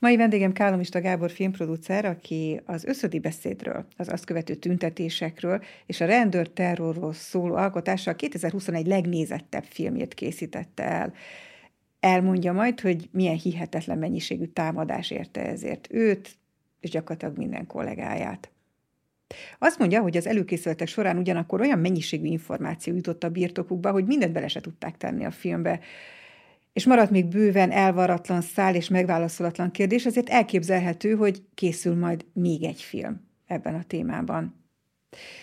Mai vendégem Kálomista Gábor filmproducer, aki az összödi beszédről, az azt követő tüntetésekről és a rendőr terrorról szóló alkotással 2021 legnézettebb filmjét készítette el. Elmondja majd, hogy milyen hihetetlen mennyiségű támadás érte ezért őt, és gyakorlatilag minden kollégáját. Azt mondja, hogy az előkészületek során ugyanakkor olyan mennyiségű információ jutott a birtokukba, hogy mindent bele se tudták tenni a filmbe és maradt még bőven elvaratlan szál és megválaszolatlan kérdés, ezért elképzelhető, hogy készül majd még egy film ebben a témában.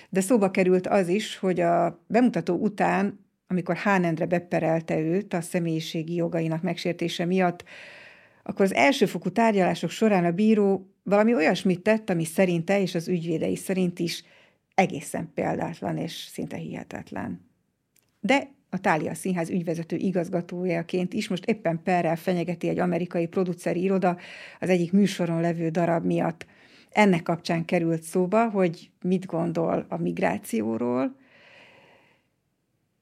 De szóba került az is, hogy a bemutató után, amikor Hánendre beperelte őt a személyiségi jogainak megsértése miatt, akkor az elsőfokú tárgyalások során a bíró valami olyasmit tett, ami szerinte és az ügyvédei szerint is egészen példátlan és szinte hihetetlen. De a Tália Színház ügyvezető igazgatójaként is most éppen perrel fenyegeti egy amerikai produceri iroda az egyik műsoron levő darab miatt. Ennek kapcsán került szóba, hogy mit gondol a migrációról,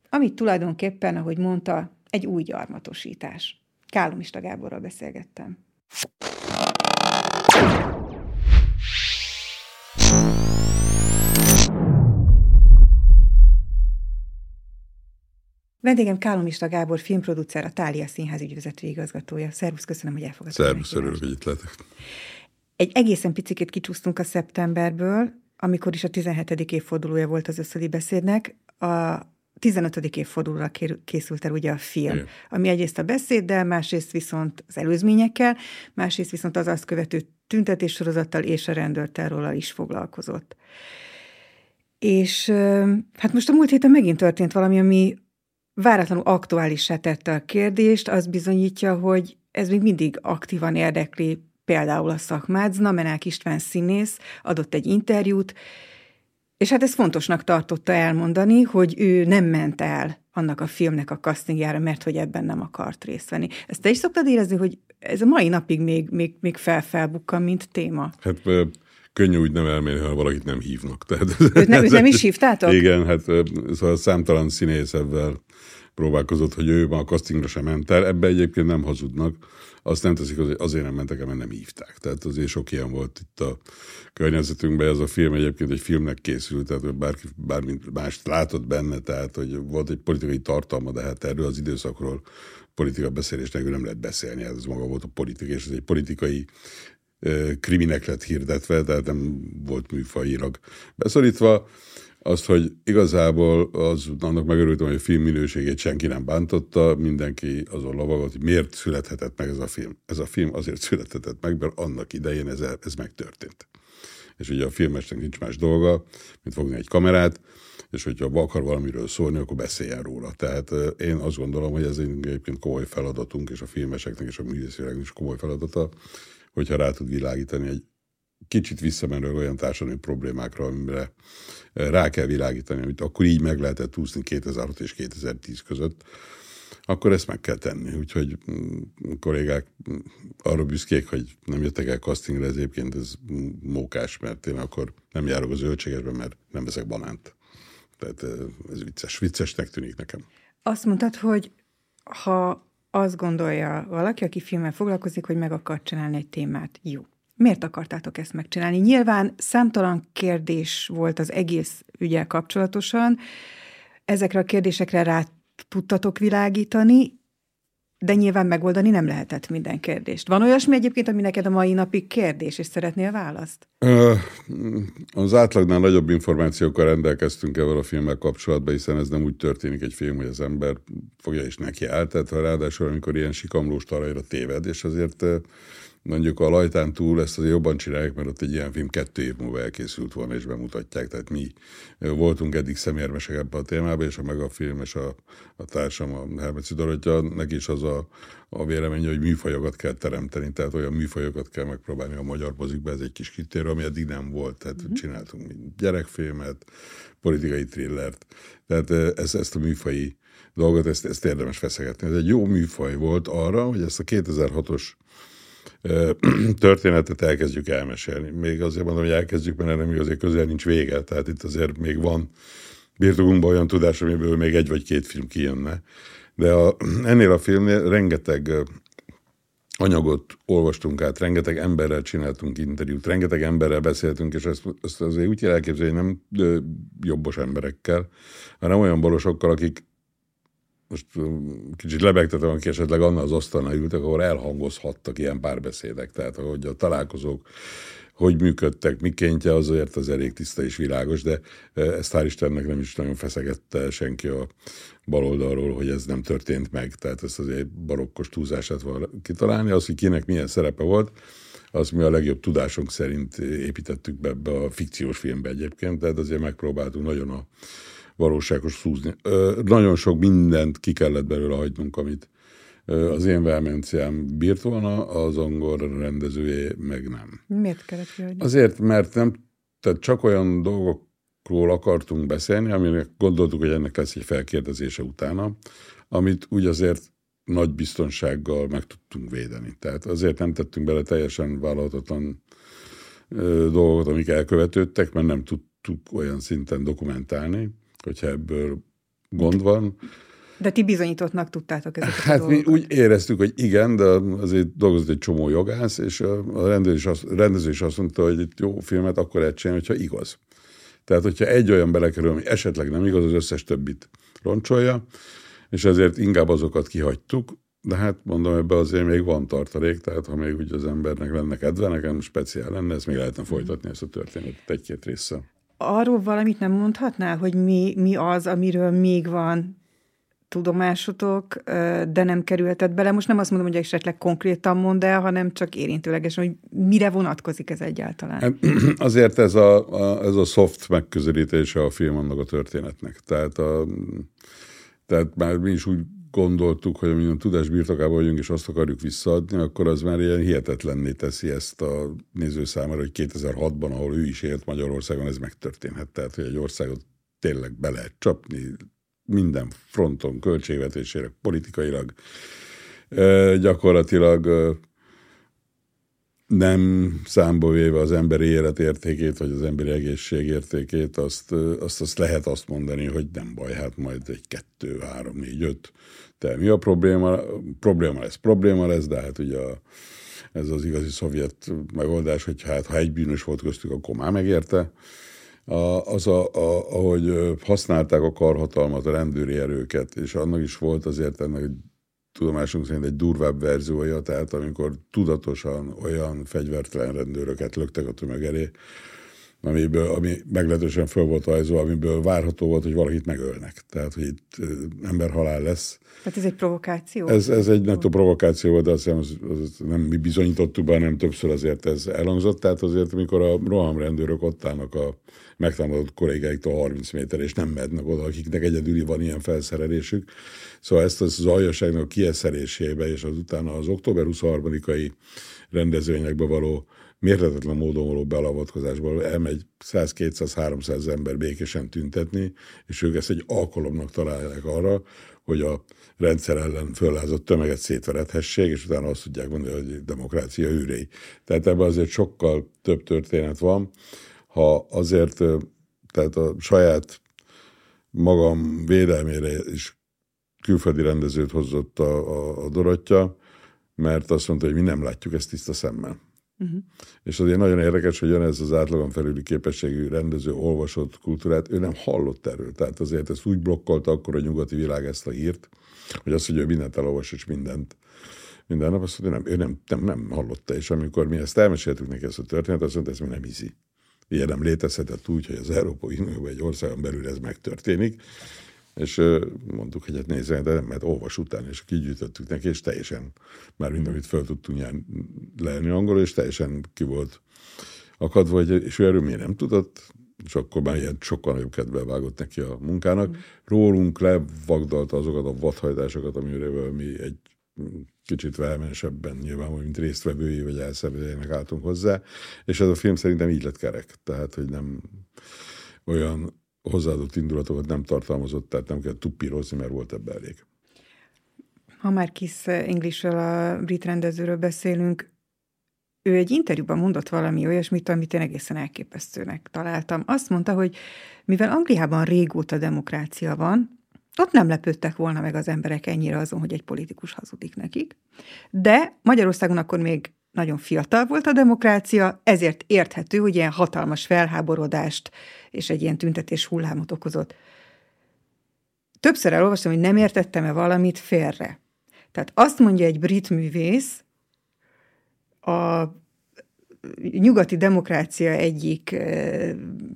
amit tulajdonképpen, ahogy mondta, egy új gyarmatosítás. Kálomista Gáborral beszélgettem. Vendégem Kálomista Gábor, filmproducer, a Tália Színház ügyvezető igazgatója. Szervusz, köszönöm, hogy elfogadtad. Szervusz, örülök, hogy itt lehetek. Egy egészen picit kicsúsztunk a szeptemberből, amikor is a 17. évfordulója volt az összödi beszédnek. A 15. évfordulóra készült el ugye a film, Igen. ami egyrészt a beszéddel, másrészt viszont az előzményekkel, másrészt viszont az azt követő tüntetéssorozattal és a rendőrterrollal is foglalkozott. És hát most a múlt héten megint történt valami, ami váratlanul aktuálissá tette a kérdést, az bizonyítja, hogy ez még mindig aktívan érdekli például a szakmát. Znamenák István színész adott egy interjút, és hát ez fontosnak tartotta elmondani, hogy ő nem ment el annak a filmnek a castingjára, mert hogy ebben nem akart részt venni. Ezt te is szoktad érezni, hogy ez a mai napig még, még, még felfelbukkan, mint téma? Hát könnyű úgy nem elmenni, ha valakit nem hívnak. Tehát, őt, nem, őt nem is hívtátok? Igen, hát szóval számtalan színész ebben próbálkozott, hogy ő ma a castingra sem ment el. Ebbe egyébként nem hazudnak. Azt nem teszik, azért nem mentek mert nem hívták. Tehát azért sok ilyen volt itt a környezetünkben. Ez a film egyébként egy filmnek készült, tehát hogy bárki, bármint mást látott benne, tehát hogy volt egy politikai tartalma, de hát erről az időszakról politika beszélés nélkül nem lehet beszélni. Ez maga volt a politika, és ez egy politikai kriminek lett hirdetve, tehát nem volt műfajilag beszorítva azt, hogy igazából az, annak megörültem, hogy a film minőségét senki nem bántotta, mindenki azon lavagolt, hogy miért születhetett meg ez a film. Ez a film azért születhetett meg, mert annak idején ez, ez megtörtént. És ugye a filmesnek nincs más dolga, mint fogni egy kamerát, és hogyha akar valamiről szólni, akkor beszéljen róla. Tehát én azt gondolom, hogy ez egyébként komoly feladatunk, és a filmeseknek és a művészének is komoly feladata, hogyha rá tud világítani egy kicsit visszamenő olyan társadalmi problémákra, amire eh, rá kell világítani, amit akkor így meg lehetett úszni 2006 és 2010 között, akkor ezt meg kell tenni. Úgyhogy mm, kollégák mm, arra büszkék, hogy nem jöttek el castingra, ez egyébként ez mókás, mert én akkor nem járok az zöldségesben, mert nem veszek banánt. Tehát eh, ez vicces, viccesnek tűnik nekem. Azt mondtad, hogy ha azt gondolja valaki, aki filmmel foglalkozik, hogy meg akar csinálni egy témát, jó. Miért akartátok ezt megcsinálni? Nyilván számtalan kérdés volt az egész ügyel kapcsolatosan. Ezekre a kérdésekre rá tudtatok világítani, de nyilván megoldani nem lehetett minden kérdést. Van olyasmi egyébként, ami neked a mai napig kérdés, és szeretnél választ? Az átlagnál nagyobb információkkal rendelkeztünk ebben a filmmel kapcsolatban, hiszen ez nem úgy történik egy film, hogy az ember fogja és neki áll, tehát ráadásul amikor ilyen sikamlós talajra téved, és azért mondjuk a lajtán túl ezt azért jobban csinálják, mert ott egy ilyen film kettő év múlva elkészült volna, és bemutatják. Tehát mi voltunk eddig szemérmesek ebben a témában, és a meg a film és a, a társam, a Hermeci Dorottya, neki is az a, a véleménye, hogy műfajokat kell teremteni, tehát olyan műfajokat kell megpróbálni a magyar mozikba, ez egy kis kitérő, ami eddig nem volt. Tehát mm-hmm. csináltunk gyerekfilmet, politikai thrillert. Tehát ez, ezt a műfai dolgot, ezt, ezt érdemes feszegetni. Ez egy jó műfaj volt arra, hogy ezt a 2006-os történetet elkezdjük elmesélni. Még azért mondom, hogy elkezdjük, mert még azért közel nincs vége, tehát itt azért még van birtokunkban olyan tudás, amiből még egy vagy két film kijönne. De a, ennél a filmnél rengeteg anyagot olvastunk át, rengeteg emberrel csináltunk interjút, rengeteg emberrel beszéltünk, és ezt, ezt azért úgy kell elképzelni, nem jobbos emberekkel, hanem olyan balosokkal, akik most kicsit lebegtetem, aki esetleg annál az asztalnál ültek, ahol elhangozhattak ilyen párbeszédek. Tehát, ahogy a találkozók hogy működtek, mikéntje, azért az elég tiszta és világos, de ezt hál' Istennek nem is nagyon feszegette senki a baloldalról, hogy ez nem történt meg. Tehát ezt azért barokkos túlzását van kitalálni. Az, hogy kinek milyen szerepe volt, az mi a legjobb tudásunk szerint építettük be ebbe a fikciós filmbe egyébként, tehát azért megpróbáltunk nagyon a valóságos szúzni. Nagyon sok mindent ki kellett belőle hagynunk, amit az én vehemenciám bírt volna, az angol rendezője meg nem. Miért kellett kihagyni? Azért, mert nem, tehát csak olyan dolgokról akartunk beszélni, aminek gondoltuk, hogy ennek lesz egy felkérdezése utána, amit úgy azért nagy biztonsággal meg tudtunk védeni. Tehát azért nem tettünk bele teljesen vállalhatatlan dolgokat, amik elkövetődtek, mert nem tudtuk olyan szinten dokumentálni, hogyha ebből gond van, de ti bizonyítottnak tudtátok ezeket Hát a mi úgy éreztük, hogy igen, de azért dolgozott egy csomó jogász, és a rendező is azt, rendező is azt mondta, hogy itt jó filmet akkor lehet csinálni, hogyha igaz. Tehát, hogyha egy olyan belekerül, ami esetleg nem igaz, az összes többit roncsolja, és ezért inkább azokat kihagytuk, de hát mondom, ebbe azért még van tartalék, tehát ha még úgy az embernek lenne kedve, nekem speciál lenne, ezt még lehetne folytatni ezt a történetet egy-két része. Arról valamit nem mondhatnál, hogy mi, mi az, amiről még van tudomásotok, de nem kerültet bele. Most nem azt mondom, hogy esetleg konkrétan mond el, hanem csak érintőlegesen, hogy mire vonatkozik ez egyáltalán. Azért ez a, a, ez a soft megközelítése a film annak a történetnek. Tehát, a, tehát már mi is úgy gondoltuk, hogy amilyen tudás birtokában vagyunk, és azt akarjuk visszaadni, akkor az már ilyen hihetetlenné teszi ezt a néző számára, hogy 2006-ban, ahol ő is élt Magyarországon, ez megtörténhet. Tehát, hogy egy országot tényleg be lehet csapni, minden fronton, költségvetésére, politikailag gyakorlatilag nem számba véve az emberi élet értékét, vagy az emberi egészség értékét, azt, azt, azt lehet azt mondani, hogy nem baj, hát majd egy kettő, három, négy, öt. De mi a probléma? Probléma lesz, probléma lesz, de hát ugye a, ez az igazi szovjet megoldás, hogy hát ha egy bűnös volt köztük, akkor már megérte az, a, a, ahogy használták a karhatalmat, a rendőri erőket, és annak is volt azért ennek tudomásunk szerint egy durvább verziója, tehát amikor tudatosan olyan fegyvertelen rendőröket löktek a tömeg elé, amiből, ami meglehetősen föl volt rajzolva, amiből várható volt, hogy valakit megölnek. Tehát, hogy itt emberhalál lesz. Tehát ez egy provokáció? Ez, ez egy nettó provokáció volt, de azt hiszem, az, az nem mi bizonyítottuk be, nem többször azért ez elhangzott. Tehát azért, amikor a rohamrendőrök ott állnak a megtámadott kollégáiktól 30 méter, és nem mednek oda, akiknek egyedüli van ilyen felszerelésük. Szóval ezt az zajosságnak a kieszerésébe, és az utána az október 23-ai rendezvényekbe való mérhetetlen módon való belavatkozásból elmegy 100-200-300 ember békésen tüntetni, és ők ezt egy alkalomnak találják arra, hogy a rendszer ellen föllázott tömeget szétverethessék, és utána azt tudják mondani, hogy demokrácia űrei. Tehát ebben azért sokkal több történet van. Ha azért, tehát a saját magam védelmére is külföldi rendezőt hozott a, a, a Dorottya, mert azt mondta, hogy mi nem látjuk ezt tiszta szemmel. Uh-huh. És azért nagyon érdekes, hogy ez az átlagon felüli képességű rendező olvasott kultúrát, ő nem hallott erről. Tehát azért ezt úgy blokkolta akkor a nyugati világ ezt a hírt, hogy azt, hogy ő mindent elolvas és mindent minden nap, azt mondja, nem, ő nem, nem, nem hallotta. És amikor mi ezt elmeséltük neki ezt a történetet, azt mondta, ez mi nem hiszi. Ilyen nem létezhetett úgy, hogy az Európai Unióban egy országon belül ez megtörténik. És mondtuk, hogy hát nézze, de nem, mert olvas után, és kigyűjtöttük neki, és teljesen, már mind, amit fel tudtunk leelni angolul, és teljesen ki volt akadva, hogy, és ő erről miért nem tudott, és akkor már ilyen sokkal nagyobb kedvel vágott neki a munkának. Mm. Rólunk levagdalta azokat a vadhajtásokat, amiről mi egy kicsit vehemensebben nyilván, mint résztvevői vagy elszenvedőjének álltunk hozzá, és ez a film szerintem így lett kerek, tehát, hogy nem olyan hozzáadott indulatokat nem tartalmazott, tehát nem kell tuppírozni, mert volt ebbe elég. Ha már Kiss Englishről, a brit rendezőről beszélünk, ő egy interjúban mondott valami olyasmit, amit én egészen elképesztőnek találtam. Azt mondta, hogy mivel Angliában régóta demokrácia van, ott nem lepődtek volna meg az emberek ennyire azon, hogy egy politikus hazudik nekik. De Magyarországon akkor még nagyon fiatal volt a demokrácia, ezért érthető, hogy ilyen hatalmas felháborodást és egy ilyen tüntetés hullámot okozott. Többször elolvastam, hogy nem értettem-e valamit félre. Tehát azt mondja egy brit művész, a nyugati demokrácia egyik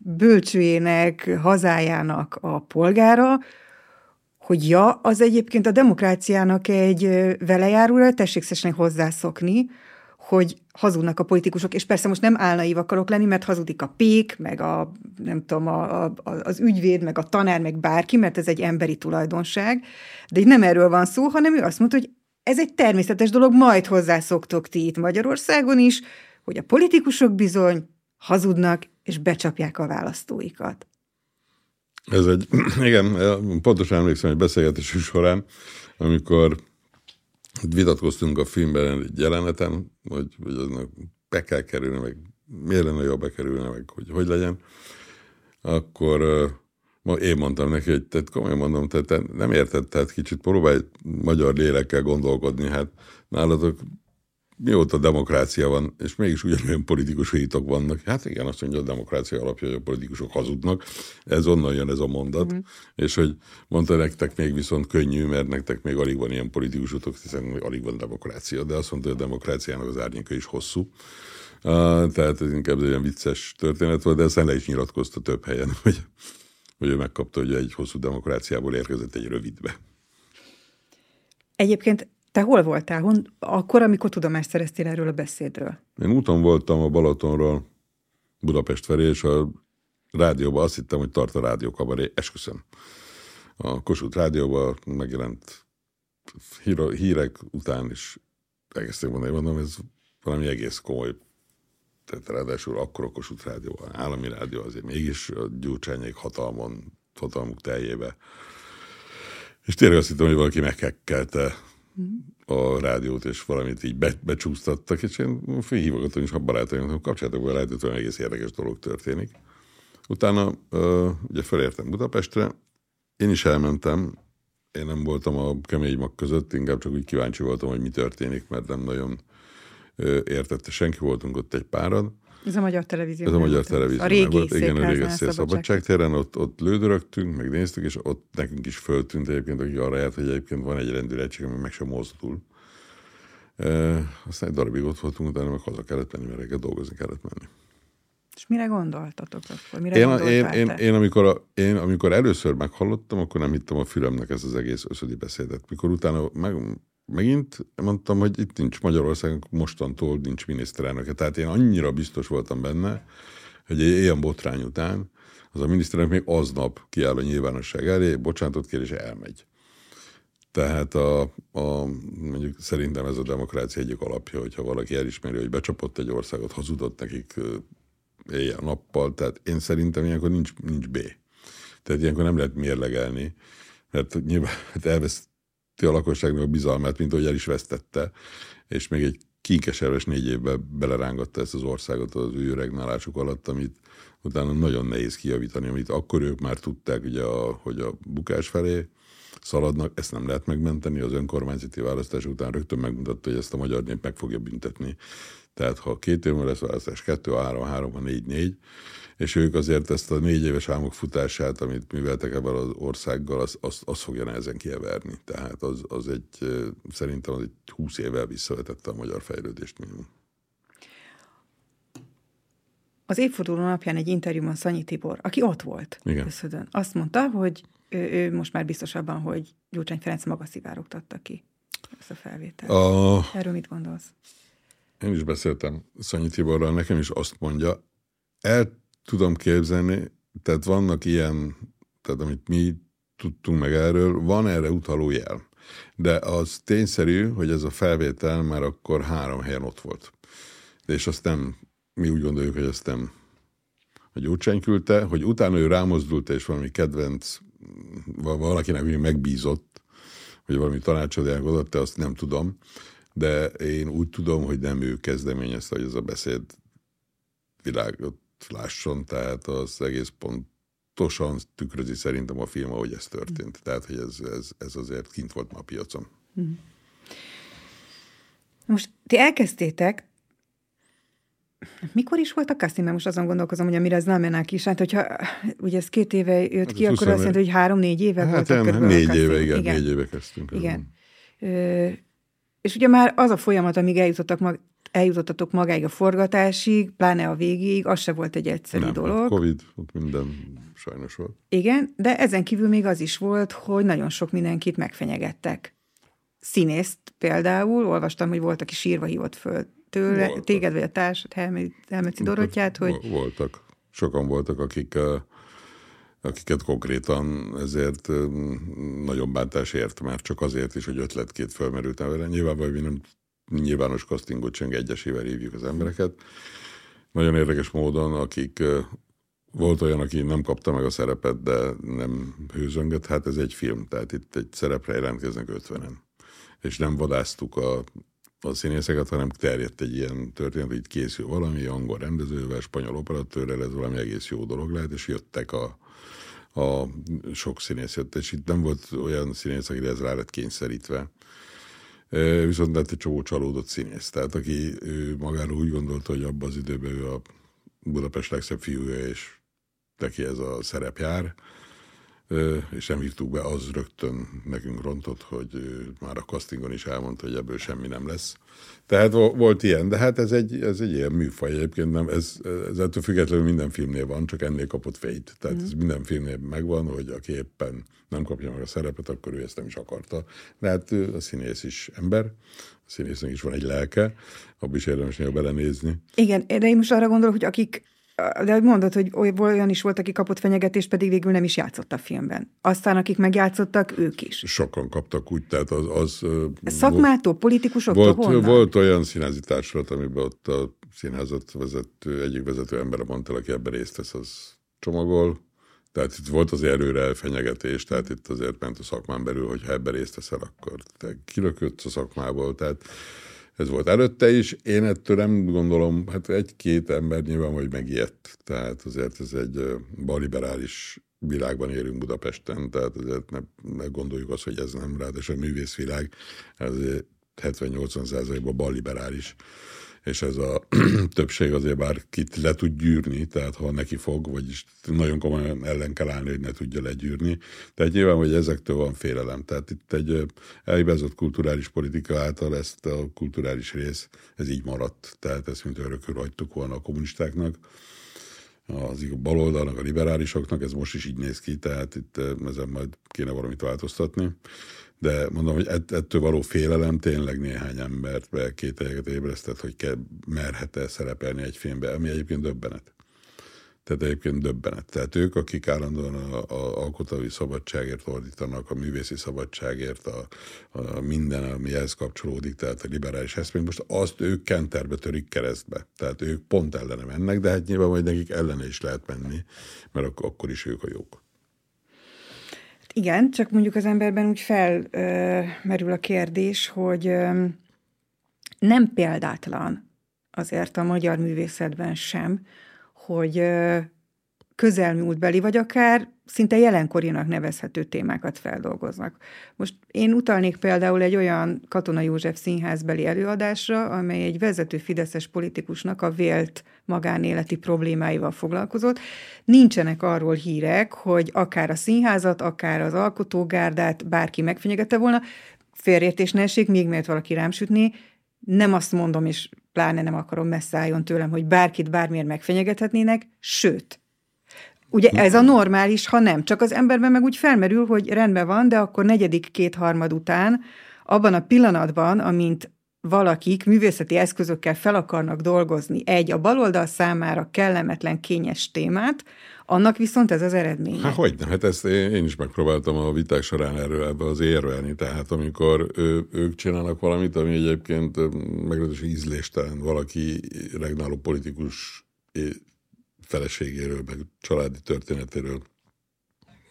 bölcsőjének, hazájának a polgára, hogy ja, az egyébként a demokráciának egy velejáróra, tessék szesnek hozzászokni, hogy hazudnak a politikusok, és persze most nem álnaív akarok lenni, mert hazudik a pék, meg a, nem tudom, a, a, az ügyvéd, meg a tanár, meg bárki, mert ez egy emberi tulajdonság, de így nem erről van szó, hanem ő azt mondta, hogy ez egy természetes dolog, majd hozzászoktok ti itt Magyarországon is, hogy a politikusok bizony hazudnak, és becsapják a választóikat. Ez egy, igen, pontosan emlékszem egy beszélgetés során, amikor vitatkoztunk a filmben egy jeleneten, hogy, hogy aznak be kell kerülni, meg miért lenne jobb bekerülni, meg hogy hogy legyen, akkor uh, én mondtam neki, hogy tehát komolyan mondom, tehát te nem érted, tehát kicsit próbálj magyar lélekkel gondolkodni, hát nálatok mióta demokrácia van, és mégis ugyanolyan politikus hitok vannak. Hát igen, azt mondja, a demokrácia alapja, hogy a politikusok hazudnak. Ez onnan jön ez a mondat. Mm. És hogy mondta nektek még viszont könnyű, mert nektek még alig van ilyen politikusotok, hiszen még alig van demokrácia. De azt mondta, hogy a demokráciának az árnyéka is hosszú. Uh, tehát ez inkább egy olyan vicces történet volt, de ezt le is nyilatkozta több helyen, hogy, hogy ő megkapta, hogy egy hosszú demokráciából érkezett egy rövidbe. Egyébként te hol voltál? Hon, akkor, amikor tudomást szereztél erről a beszédről? Én úton voltam a Balatonról Budapest felé, és a rádióban azt hittem, hogy tart a rádiókabaré. Esküszöm. A Kossuth rádióban megjelent hírek után is elkezdtem mondani, mondom, ez valami egész komoly tehát ráadásul akkor a Kossuth rádió, állami rádió azért mégis a gyurcsányék hatalmon, hatalmuk teljébe. És tényleg azt hittem, hogy valaki meghekkelte a rádiót, és valamit így be, becsúsztattak, és én félhívogatom is a barátaim, hogy kapcsoljátok be a rádiót, olyan egész érdekes dolog történik. Utána uh, ugye felértem Budapestre, én is elmentem, én nem voltam a kemény mag között, inkább csak úgy kíváncsi voltam, hogy mi történik, mert nem nagyon értette senki, voltunk ott egy párad, ez a magyar televízió. Ez a magyar televízió. A régi volt, igen, a régi szél szabadságtéren, ott, ott lődörögtünk, megnéztük, és ott nekünk is föltűnt egyébként, akik arra járt, hogy egyébként van egy rendőregység, ami meg sem mozdul. E, aztán egy darabig ott voltunk, utána meg haza kellett menni, mert reggel dolgozni kellett menni. És mire gondoltatok akkor? Mire én, én, én, én, amikor a, én, amikor először meghallottam, akkor nem hittem a fülemnek ez az egész összödi beszédet. Mikor utána meg, megint mondtam, hogy itt nincs Magyarországon, mostantól nincs miniszterelnöke. Tehát én annyira biztos voltam benne, hogy egy ilyen botrány után az a miniszterelnök még aznap kiáll a nyilvánosság elé, bocsánatot kér és elmegy. Tehát a, a, mondjuk szerintem ez a demokrácia egyik alapja, hogyha valaki elismeri, hogy becsapott egy országot, hazudott nekik éjjel-nappal, tehát én szerintem ilyenkor nincs, nincs B. Tehát ilyenkor nem lehet mérlegelni, mert nyilván hát elvesz, a lakosságnak a bizalmát, mint ahogy el is vesztette, és még egy kinkeserves négy évbe belerángatta ezt az országot az ő regnálásuk alatt, amit utána nagyon nehéz kijavítani, amit akkor ők már tudták, ugye, a, hogy a bukás felé szaladnak, ezt nem lehet megmenteni, az önkormányzati választás után rögtön megmutatta, hogy ezt a magyar nép meg fogja büntetni. Tehát ha két év lesz választás, kettő, három, három, négy, négy, és ők azért ezt a négy éves álmok futását, amit műveltek ebben az országgal, azt az, az fogja nehezen kieverni. Tehát az, az egy, szerintem az egy húsz évvel visszavetette a magyar fejlődést minimum. Az évforduló napján egy interjúban Szanyi Tibor, aki ott volt Igen. Köszönöm, azt mondta, hogy ő, ő most már biztos abban, hogy Gyurcsány Ferenc maga szivárogtatta ki ezt a felvételt. A... Erről mit gondolsz? Én is beszéltem Szanyi Tiborral, nekem is azt mondja, el tudom képzelni, tehát vannak ilyen, tehát amit mi tudtunk meg erről, van erre utaló jel. De az tényszerű, hogy ez a felvétel már akkor három helyen ott volt. De és azt nem, mi úgy gondoljuk, hogy azt nem a Gyurcsány küldte, hogy utána ő rámozdult, és valami kedvenc, valakinek megbízott, hogy valami tanácsadják adott, azt nem tudom, de én úgy tudom, hogy nem ő kezdeményezte, hogy ez a beszéd világot lásson, tehát az egész pont pontosan tükrözi szerintem a film, ahogy ez történt. Tehát, hogy ez, ez, ez azért kint volt ma a piacon. Most ti elkezdtétek, mikor is volt a casting? Mert most azon gondolkozom, hogy amire ez nem mennek is. Hát, hogyha ugye ez két éve jött hát ki, akkor azt jelenti, hogy három-négy éve hát volt. Hát négy éve, igen, igen, négy éve kezdtünk. Igen. Ö, és ugye már az a folyamat, amíg eljutottak mag, eljutottatok magáig a forgatásig, pláne a végig, az se volt egy egyszerű nem, dolog. Hát Covid, ott minden sajnos volt. Igen, de ezen kívül még az is volt, hogy nagyon sok mindenkit megfenyegettek. Színészt például, olvastam, hogy volt, aki sírva hívott föl tőle, voltak. téged vagy a társad, Helmeci Dorottyát, hogy... Voltak. Sokan voltak, akik akiket konkrétan ezért nagyon bántás ért, már csak azért is, hogy ötletkét fölmerült vele. Nyilván, vagy mi nem nyilvános castingot cseng egyesével hívjuk az embereket. Nagyon érdekes módon, akik volt olyan, aki nem kapta meg a szerepet, de nem hőzöngött, hát ez egy film, tehát itt egy szerepre jelentkeznek ötvenen. És nem vadáztuk a, a színészeket, hanem terjedt egy ilyen történet, hogy itt készül valami, angol rendezővel, spanyol operatőrrel, ez valami egész jó dolog lehet, és jöttek a, a sok színész jött, és itt nem volt olyan színész, akire ez rá lett kényszerítve. Viszont lett egy csomó csalódott színész, tehát aki ő magáról úgy gondolta, hogy abban az időben ő a Budapest legszebb fiúja, és neki ez a szerep jár, és nem hívtuk be, az rögtön nekünk rontott, hogy már a castingon is elmondta, hogy ebből semmi nem lesz. Tehát volt ilyen, de hát ez egy, ez egy ilyen műfaj egyébként, nem, ez, ez ettől függetlenül minden filmnél van, csak ennél kapott fejt. Tehát mm. ez minden filmnél megvan, hogy aki éppen nem kapja meg a szerepet, akkor ő ezt nem is akarta. De hát a színész is ember, a színésznek is van egy lelke, abban is érdemes néha belenézni. Igen, de én most arra gondolok, hogy akik de mondod, hogy olyan is volt, aki kapott fenyegetést, pedig végül nem is játszott a filmben. Aztán, akik megjátszottak, ők is. Sokan kaptak úgy, tehát az... az Szakmától, volt, politikusoktól, volt, honnan? Volt olyan színházi társulat, amiben ott a színházat vezető, egyik vezető ember mondta, aki ebben részt vesz, az csomagol. Tehát itt volt az erőre fenyegetés, tehát itt azért ment a szakmán belül, hogy ha ebben részt veszel, akkor te kilökött a szakmából. Tehát ez volt előtte is. Én ettől nem gondolom, hát egy-két ember nyilván, hogy megijedt. Tehát azért ez egy balliberális világban élünk Budapesten, tehát azért ne, ne gondoljuk azt, hogy ez nem ráadásul a művészvilág, ez 70-80 százalékban balliberális és ez a többség azért bár kit le tud gyűrni, tehát ha neki fog, vagyis nagyon komolyan ellen kell állni, hogy ne tudja legyűrni. Tehát nyilván, hogy ezektől van félelem. Tehát itt egy elhibázott kulturális politika által ezt a kulturális rész, ez így maradt. Tehát ezt mint örökül hagytuk volna a kommunistáknak az baloldalnak, a liberálisoknak, ez most is így néz ki, tehát itt ezen majd kéne valamit változtatni de mondom, hogy ettől való félelem tényleg néhány embert be kételyeket ébresztett, hogy kell, merhet-e szerepelni egy filmbe, ami egyébként döbbenet. Tehát egyébként döbbenet. Tehát ők, akik állandóan a, a alkotói szabadságért ordítanak, a művészi szabadságért, a, a minden, ami ehhez kapcsolódik, tehát a liberális eszmény, most azt ők kenterbe törik keresztbe. Tehát ők pont ellene mennek, de hát nyilván, hogy nekik ellene is lehet menni, mert ak- akkor is ők a jók. Igen, csak mondjuk az emberben úgy felmerül a kérdés, hogy ö, nem példátlan azért a magyar művészetben sem, hogy közelmúltbeli, vagy akár szinte jelenkorinak nevezhető témákat feldolgoznak. Most én utalnék például egy olyan Katona József színházbeli előadásra, amely egy vezető fideszes politikusnak a vélt magánéleti problémáival foglalkozott. Nincsenek arról hírek, hogy akár a színházat, akár az alkotógárdát bárki megfenyegette volna. Félrértés ne esik, még mert valaki rám sütni. Nem azt mondom, és pláne nem akarom messze álljon tőlem, hogy bárkit bármiért megfenyegethetnének, sőt, Ugye ez a normális, ha nem. Csak az emberben meg úgy felmerül, hogy rendben van, de akkor negyedik kétharmad után, abban a pillanatban, amint valakik művészeti eszközökkel fel akarnak dolgozni egy a baloldal számára kellemetlen, kényes témát, annak viszont ez az eredmény. Hát hogy hát ezt én is megpróbáltam a viták során erről ebbe az érvelni, tehát amikor ő, ők csinálnak valamit, ami egyébként meglehetősen ízléstelen, valaki regnáló politikus feleségéről, meg családi történetéről.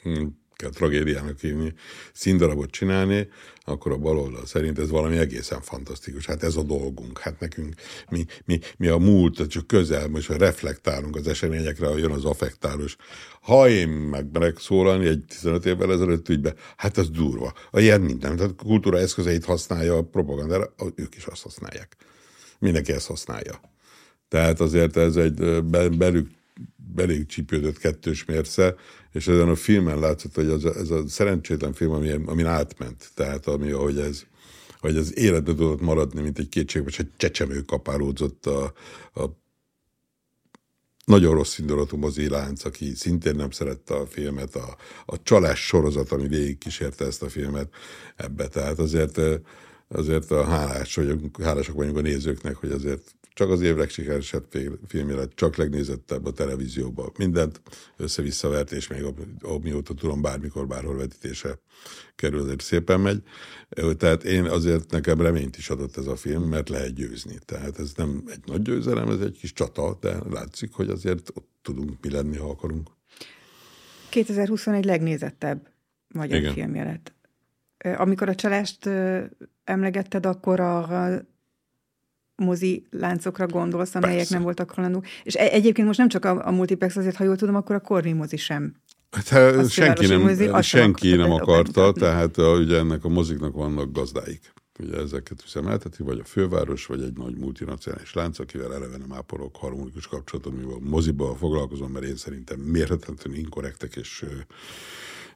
Hm, kell tragédiának hívni, színdarabot csinálni, akkor a baloldal szerint ez valami egészen fantasztikus. Hát ez a dolgunk. Hát nekünk, mi, mi, mi a múlt, csak közel, most reflektálunk az eseményekre, jön az affektálós. Ha én meg szólalni egy 15 évvel ezelőtt ügybe, hát az durva. A ilyen minden. Tehát kultúra eszközeit használja a propagandára, ők is azt használják. Mindenki ezt használja. Tehát azért ez egy belük belég csípődött kettős mérce, és ezen a filmen látszott, hogy az, ez a szerencsétlen film, ami, amin átment, tehát ami, ahogy ez, hogy az életbe tudott maradni, mint egy kétségbe, és egy csecsemő kapálódzott a, a nagyon rossz indulatú mozilánc, aki szintén nem szerette a filmet, a, a csalás sorozat, ami végig kísérte ezt a filmet ebbe. Tehát azért, azért a hálás vagyunk, hálásak vagyunk a nézőknek, hogy azért csak az év legsikeresebb filmje lett, csak legnézettebb a televízióban. Mindent össze-visszavert, és még amióta tudom, bármikor, bárhol vetítése kerül, azért szépen megy. Tehát én azért nekem reményt is adott ez a film, mert lehet győzni. Tehát ez nem egy nagy győzelem, ez egy kis csata, de látszik, hogy azért ott tudunk mi lenni, ha akarunk. 2021 legnézettebb magyar Igen. filmje lett. Amikor a csalást emlegetted, akkor a mozi láncokra gondolsz, amelyek Persze. nem voltak halandók. És e- egyébként most nem csak a, a multiplex, azért, ha jól tudom, akkor a Corvi mozi sem. Hát, hát senki nem, mozi, senki nem akarta, tehát a, ugye ennek a moziknak vannak gazdáik. Ugye ezeket üzemelteti, vagy a főváros, vagy egy nagy multinacionális lánc, akivel eleve nem ápolok harmonikus kapcsolatot, mivel moziba foglalkozom, mert én szerintem mérhetetlenül inkorrektek és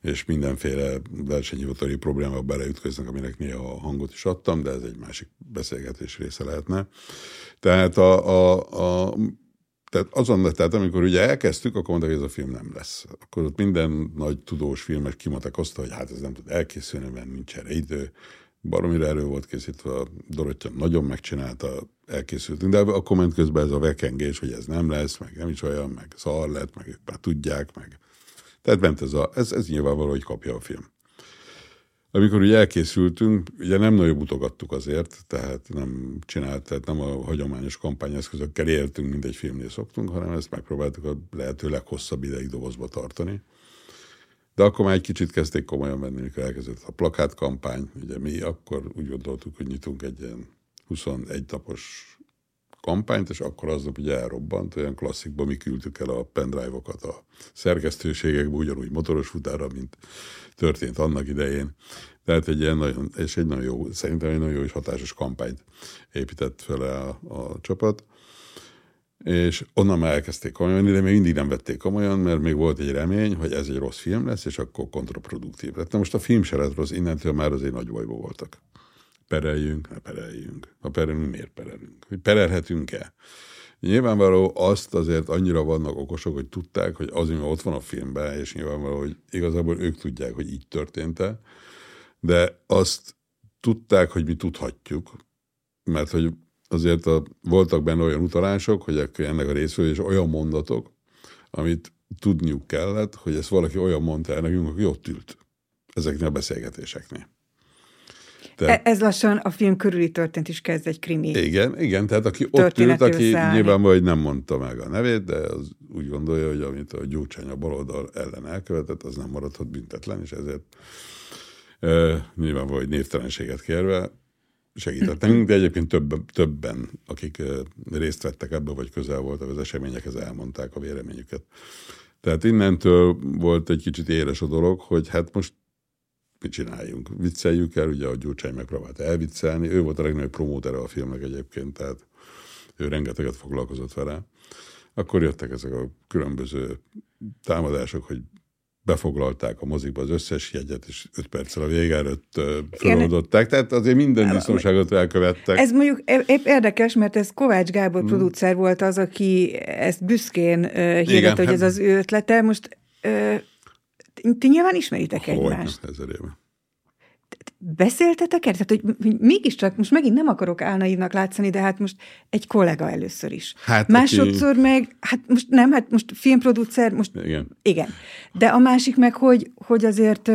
és mindenféle versenyhivatali problémába beleütköznek, aminek néha a hangot is adtam, de ez egy másik beszélgetés része lehetne. Tehát a, a, a tehát azon, tehát amikor ugye elkezdtük, akkor mondták, hogy ez a film nem lesz. Akkor ott minden nagy tudós filmes kimondták azt, hogy hát ez nem tud elkészülni, mert nincs erre idő. Baromira erő volt készítve, a Dorottya nagyon megcsinálta, elkészültünk, de akkor ment közben ez a vekengés, hogy ez nem lesz, meg nem is olyan, meg szar lett, meg ők már tudják, meg tehát ment ez, a, ez, ez nyilvánvaló, hogy kapja a film. Amikor ugye elkészültünk, ugye nem nagyon mutogattuk azért, tehát nem csinált, tehát nem a hagyományos kampányeszközökkel éltünk, mint egy filmnél szoktunk, hanem ezt megpróbáltuk a lehető leghosszabb ideig dobozba tartani. De akkor már egy kicsit kezdték komolyan venni, mikor elkezdett a plakátkampány. Ugye mi akkor úgy gondoltuk, hogy nyitunk egy ilyen 21 napos kampányt, és akkor aznap ugye elrobbant, olyan klasszikban mi küldtük el a pendrive-okat a szerkesztőségekbe, ugyanúgy motoros futára, mint történt annak idején. Tehát egy ilyen nagyon, és egy nagyon jó, szerintem egy nagyon jó és hatásos kampányt épített fel a, a csapat. És onnan már elkezdték komolyan, de még mindig nem vették komolyan, mert még volt egy remény, hogy ez egy rossz film lesz, és akkor kontraproduktív lett. Na most a film se lett rossz, innentől már azért nagy bajba voltak pereljünk, ne pereljünk. Ha perelünk, miért perelünk? Hogy perelhetünk-e? Nyilvánvaló azt azért annyira vannak okosok, hogy tudták, hogy az, ami ott van a filmben, és nyilvánvaló, hogy igazából ők tudják, hogy így történt-e, de azt tudták, hogy mi tudhatjuk, mert hogy azért a, voltak benne olyan utalások, hogy ennek a részről és olyan mondatok, amit tudniuk kellett, hogy ezt valaki olyan mondta el nekünk, aki ott ült ezeknél a beszélgetéseknél. Tehát, Ez lassan a film körüli történt is kezd egy krimi. Igen, igen, tehát aki ott ült, aki nyilvánvalóan hogy nem mondta meg a nevét, de az úgy gondolja, hogy amit a Gyurcsány a baloldal ellen elkövetett, az nem maradhat büntetlen, és ezért e, nyilvánvalóan, hogy névtelenséget kérve segítettünk, de egyébként több, többen, akik részt vettek ebbe, vagy közel voltak az eseményekhez, elmondták a véleményüket. Tehát innentől volt egy kicsit éles a dolog, hogy hát most csináljunk? Vicceljük el, ugye a Gyurcsány megpróbált elviccelni, ő volt a legnagyobb promótere a filmnek egyébként, tehát ő rengeteget foglalkozott vele. Akkor jöttek ezek a különböző támadások, hogy befoglalták a mozikba az összes jegyet, és öt perccel a vége előtt feloldották. Tehát azért minden biztonságot elkövettek. Ez mondjuk épp érdekes, mert ez Kovács Gábor hmm. producer volt az, aki ezt büszkén hirdett, hogy hát... ez az ő ötlete. Most ti nyilván ismeritek Hogy egymást. ezer éve. Beszéltetek el? Tehát, hogy mégiscsak, most megint nem akarok álnaívnak látszani, de hát most egy kollega először is. Hát, Másodszor aki... meg, hát most nem, hát most filmproducer, most igen. igen. De a másik meg, hogy, hogy azért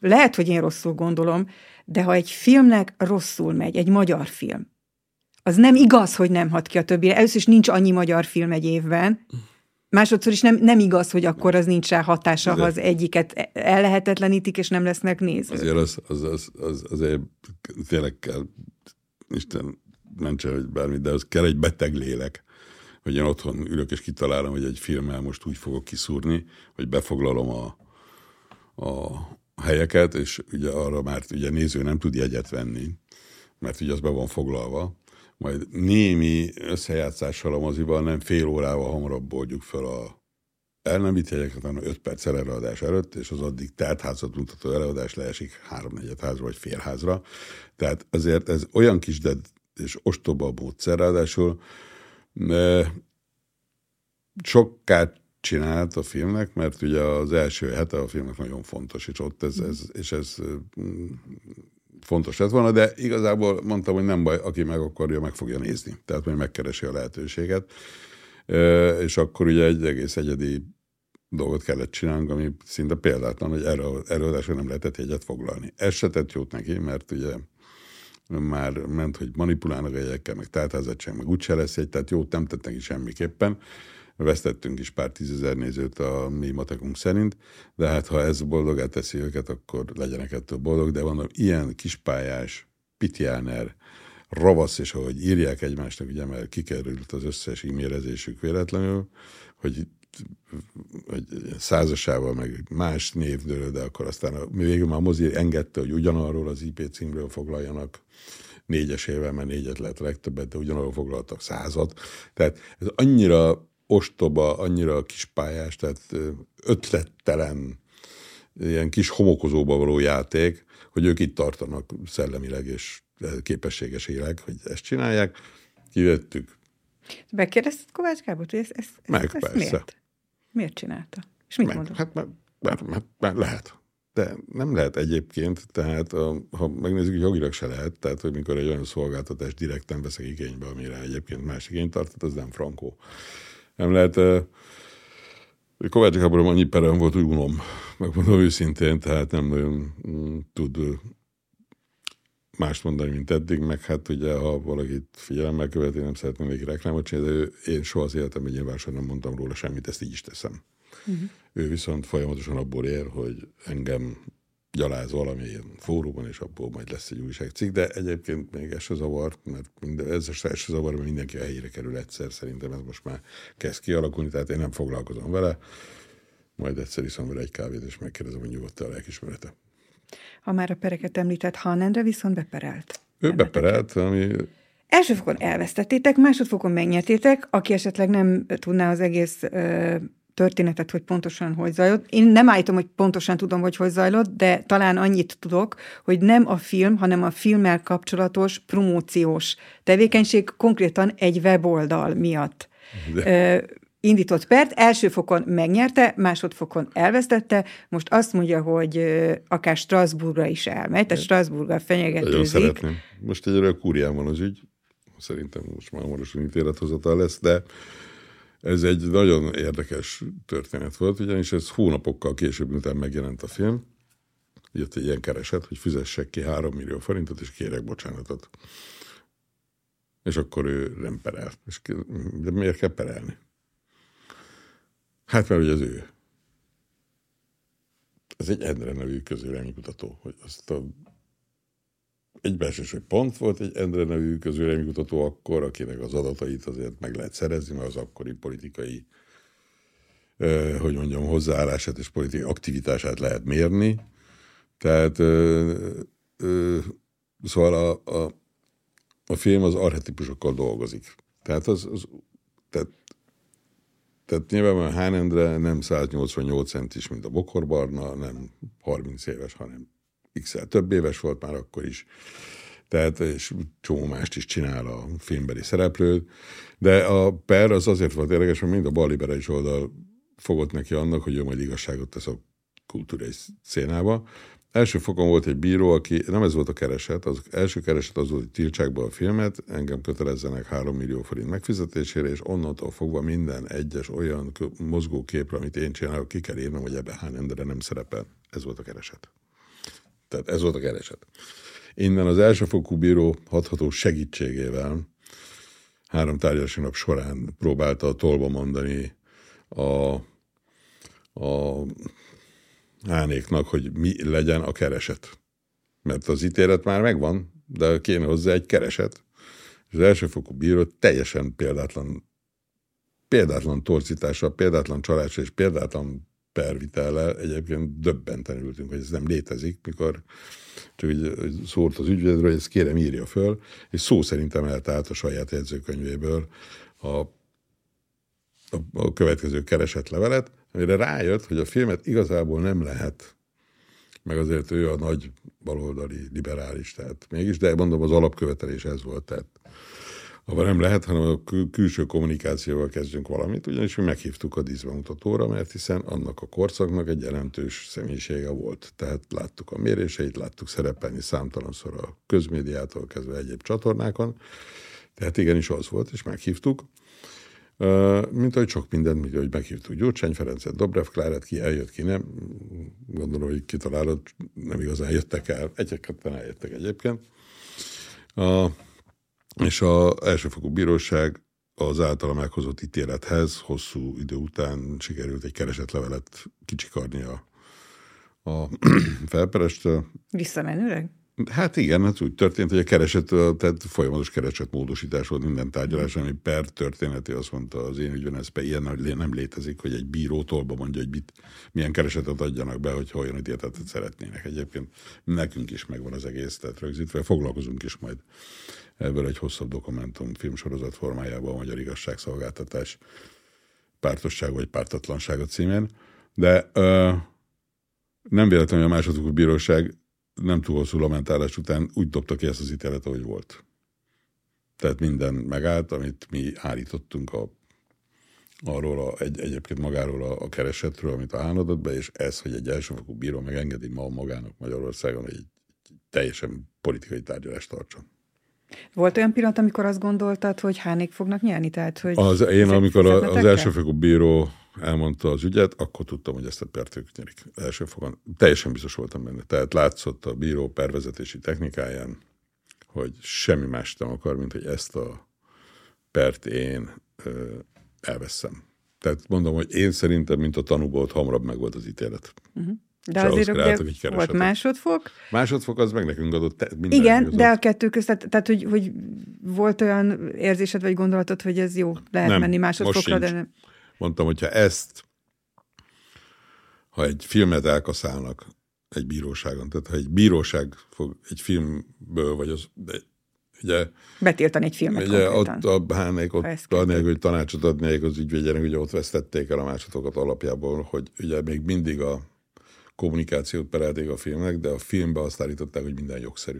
lehet, hogy én rosszul gondolom, de ha egy filmnek rosszul megy, egy magyar film, az nem igaz, hogy nem hat ki a többire. Először is nincs annyi magyar film egy évben, Másodszor is nem, nem igaz, hogy akkor az nincs rá hatása, ha az egyiket ellehetetlenítik, és nem lesznek nézők. Azért az, az, az, az azért tényleg kell, Isten mentse, hogy bármi, de az kell egy beteg lélek, hogy én otthon ülök és kitalálom, hogy egy filmmel most úgy fogok kiszúrni, hogy befoglalom a, a helyeket, és ugye arra már ugye néző nem tud jegyet venni, mert ugye az be van foglalva, majd némi összejátszással a mozival nem fél órával hamarabb oldjuk fel a el nem jegyeket, hanem 5 perc előadás előtt, és az addig házat mutató előadás leesik háromnegyed házra vagy félházra. Tehát azért ez olyan kis de és ostoba módszer, ráadásul sokkát csinált a filmnek, mert ugye az első hete a filmnek nagyon fontos, és ott ez, ez, és ez mm, fontos lett volna, de igazából mondtam, hogy nem baj, aki meg akarja, meg fogja nézni. Tehát majd megkeresi a lehetőséget. És akkor ugye egy egész egyedi dolgot kellett csinálnunk, ami szinte példátlan, hogy erre előadásra nem lehetett jegyet foglalni. Ez se tett jót neki, mert ugye már ment, hogy manipulálnak a jegyekkel, meg tártázacság, meg úgyse lesz egy, tehát jót nem tett neki semmiképpen. Vesztettünk is pár tízezer nézőt a mi matekunk szerint, de hát ha ez boldogát teszi őket, akkor legyenek ettől boldog, de mondom, ilyen kispályás, pitjáner, ravasz, és ahogy írják egymásnak, ugye, mert kikerült az összes e-mailezésük véletlenül, hogy hogy százasával, meg más névdől, de akkor aztán a, végül már a mozi engedte, hogy ugyanarról az IP címről foglaljanak négyesével, mert négyet lehet legtöbbet, de ugyanarról foglaltak százat. Tehát ez annyira ostoba, annyira kispályás, tehát ötlettelen, ilyen kis homokozóba való játék, hogy ők itt tartanak szellemileg és képességeséleg, hogy ezt csinálják. Kivettük. Megkérdezted Kovács Gábor, hogy ezt, ezt, Meg, ezt persze. miért? Miért csinálta? És mit Meg, mondott? Hát mert, mert, mert, mert lehet. De nem lehet egyébként, tehát a, ha megnézzük, hogy jogilag se lehet, tehát hogy mikor egy olyan szolgáltatást direkten veszek igénybe, amire egyébként más igényt tartott, az nem frankó. Nem lehet, Kovács Gáborom annyi perem volt, hogy unom, megmondom őszintén, tehát nem nagyon mm, tud mást mondani, mint eddig, meg hát ugye, ha valakit figyelemmel követi, nem szeretném még reklámot csinálni, de én soha az életemben nyilván sem nem mondtam róla semmit, ezt így is teszem. Uh-huh. Ő viszont folyamatosan abból ér, hogy engem gyaláz valamilyen fórumon, és abból majd lesz egy újságcikk, de egyébként még ez se zavar, mert minden, ez se zavar, mert mindenki a helyére kerül egyszer, szerintem ez most már kezd kialakulni, tehát én nem foglalkozom vele, majd egyszer iszom vele egy kávét, és megkérdezem, hogy nyugodt a lelkismerete. Ha már a pereket említett, Hanendre viszont beperelt. Ő beperelt, ami Első fokon elvesztettétek, másodfokon megnyertétek, aki esetleg nem tudná az egész ö, történetet, hogy pontosan hogy zajlott. Én nem állítom, hogy pontosan tudom, hogy hogy zajlott, de talán annyit tudok, hogy nem a film, hanem a filmmel kapcsolatos promóciós tevékenység konkrétan egy weboldal miatt. De. Ö, indított pert, első fokon megnyerte, másodfokon elvesztette, most azt mondja, hogy akár Strasbourgra is elmegy, tehát Strasbourgra fenyegetőzik. Nagyon szeretném. Most egyre kúrián van az ügy, szerintem most már hamarosan ítélethozatal lesz, de ez egy nagyon érdekes történet volt, ugyanis ez hónapokkal később, miután megjelent a film, jött egy ilyen kereset, hogy fizessek ki 3 millió forintot, és kérek bocsánatot. És akkor ő nem perel. És de miért kell perelni? Hát mert ugye az ő. Ez egy Endre nevű közvéleménykutató, hogy azt a egy hogy pont volt egy Endre nevű közvéleménykutató akkor, akinek az adatait azért meg lehet szerezni, mert az akkori politikai eh, hogy mondjam, hozzáállását és politikai aktivitását lehet mérni. Tehát eh, eh, szóval a, a, a film az archetipusokkal dolgozik. Tehát az, az tehát tehát nyilván Hán Endre nem 188 centis, mint a Bokorbarna, nem 30 éves, hanem x több éves volt már akkor is. Tehát, és csomó mást is csinál a filmbeli szereplő. De a per az azért volt érdekes, mert mind a balliberális oldal fogott neki annak, hogy ő majd igazságot tesz a kultúrai szénába, Első fokon volt egy bíró, aki, nem ez volt a kereset, az első kereset az volt, hogy tiltsák be a filmet, engem kötelezzenek 3 millió forint megfizetésére, és onnantól fogva minden egyes olyan mozgóképre, amit én csinálok, ki kell írnom, hogy ebbe hány emberre nem szerepel. Ez volt a kereset. Tehát ez volt a kereset. Innen az elsőfokú bíró hatható segítségével három tárgyalási nap során próbálta tolba mondani a, a Hánéknak, hogy mi legyen a kereset. Mert az ítélet már megvan, de kéne hozzá egy kereset. És az elsőfokú bíró teljesen példátlan, példátlan torzítással, példátlan csalással és példátlan pervitellel egyébként döbbenten ültünk, hogy ez nem létezik, mikor csak így szólt az ügyvédről, hogy ezt kérem írja föl, és szó szerint emelte át a saját jegyzőkönyvéből a, a, a következő keresett levelet, amire rájött, hogy a filmet igazából nem lehet, meg azért ő a nagy baloldali liberális, tehát mégis, de mondom, az alapkövetelés ez volt, tehát abban nem lehet, hanem a kül- külső kommunikációval kezdjünk valamit, ugyanis mi meghívtuk a díszbemutatóra, mert hiszen annak a korszaknak egy jelentős személyisége volt. Tehát láttuk a méréseit, láttuk szerepelni számtalanszor a közmédiától kezdve egyéb csatornákon, tehát igenis az volt, és meghívtuk. Mint ahogy sok mindent, mint ahogy meghívtuk Gyurcsány Ferencet, Dobrev Klárát, ki eljött, ki nem. Gondolom, hogy kitalálod, nem igazán jöttek el. Egyek-ketten eljöttek egyébként. A, és az elsőfokú bíróság az általa meghozott ítélethez hosszú idő után sikerült egy keresett levelet kicsikarni a, a felperestől. Visszamenőleg? Hát igen, hát úgy történt, hogy a kereset, tehát folyamatos kereset módosítás volt minden tárgyalás, ami per történeti azt mondta az én ügyben, ez ilyen nem létezik, hogy egy bíró tolba mondja, hogy mit, milyen keresetet adjanak be, hogy olyan ítéletet szeretnének. Egyébként nekünk is megvan az egész, tehát rögzítve foglalkozunk is majd ebből egy hosszabb dokumentum filmsorozat formájában a Magyar Igazságszolgáltatás pártosság vagy pártatlansága címén. De ö, nem véletlenül a másodfokú bíróság nem túl hosszú lamentálás után úgy dobta ki ezt az ítélet, ahogy volt. Tehát minden megállt, amit mi állítottunk a, arról a, egy, egyébként magáról a, a keresetről, amit a adott be, és ez, hogy egy elsőfokú bíró megengedi ma magának Magyarországon, hogy egy teljesen politikai tárgyalást tartson. Volt olyan pillanat, amikor azt gondoltad, hogy hánék fognak nyerni? Tehát, hogy az, én, amikor a, az elsőfokú bíró elmondta az ügyet, akkor tudtam, hogy ezt a pert ők nyerik. Első fogon. Teljesen biztos voltam benne. Tehát látszott a bíró pervezetési technikáján, hogy semmi más nem akar, mint hogy ezt a pert én ö, elveszem. Tehát mondom, hogy én szerintem, mint a tanúból, hamarabb meg volt az ítélet. Uh-huh. De és azért ugye volt másodfok. Másodfok az meg nekünk adott te, minden Igen, de a kettő között, tehát hogy, hogy volt olyan érzésed vagy gondolatod, hogy ez jó, lehet nem, menni másodfokra, de nem. Mondtam, hogyha ezt, ha egy filmet elkaszálnak egy bíróságon, tehát ha egy bíróság fog egy filmből, vagy az, de ugye... Betiltani egy filmet ugye ott a Hánék ott anélkül, hogy tanácsot adnék az ügyvédjenek, ugye ott vesztették el a másodokat alapjából, hogy ugye még mindig a kommunikációt perelték a filmnek, de a filmbe azt állították, hogy minden jogszerű.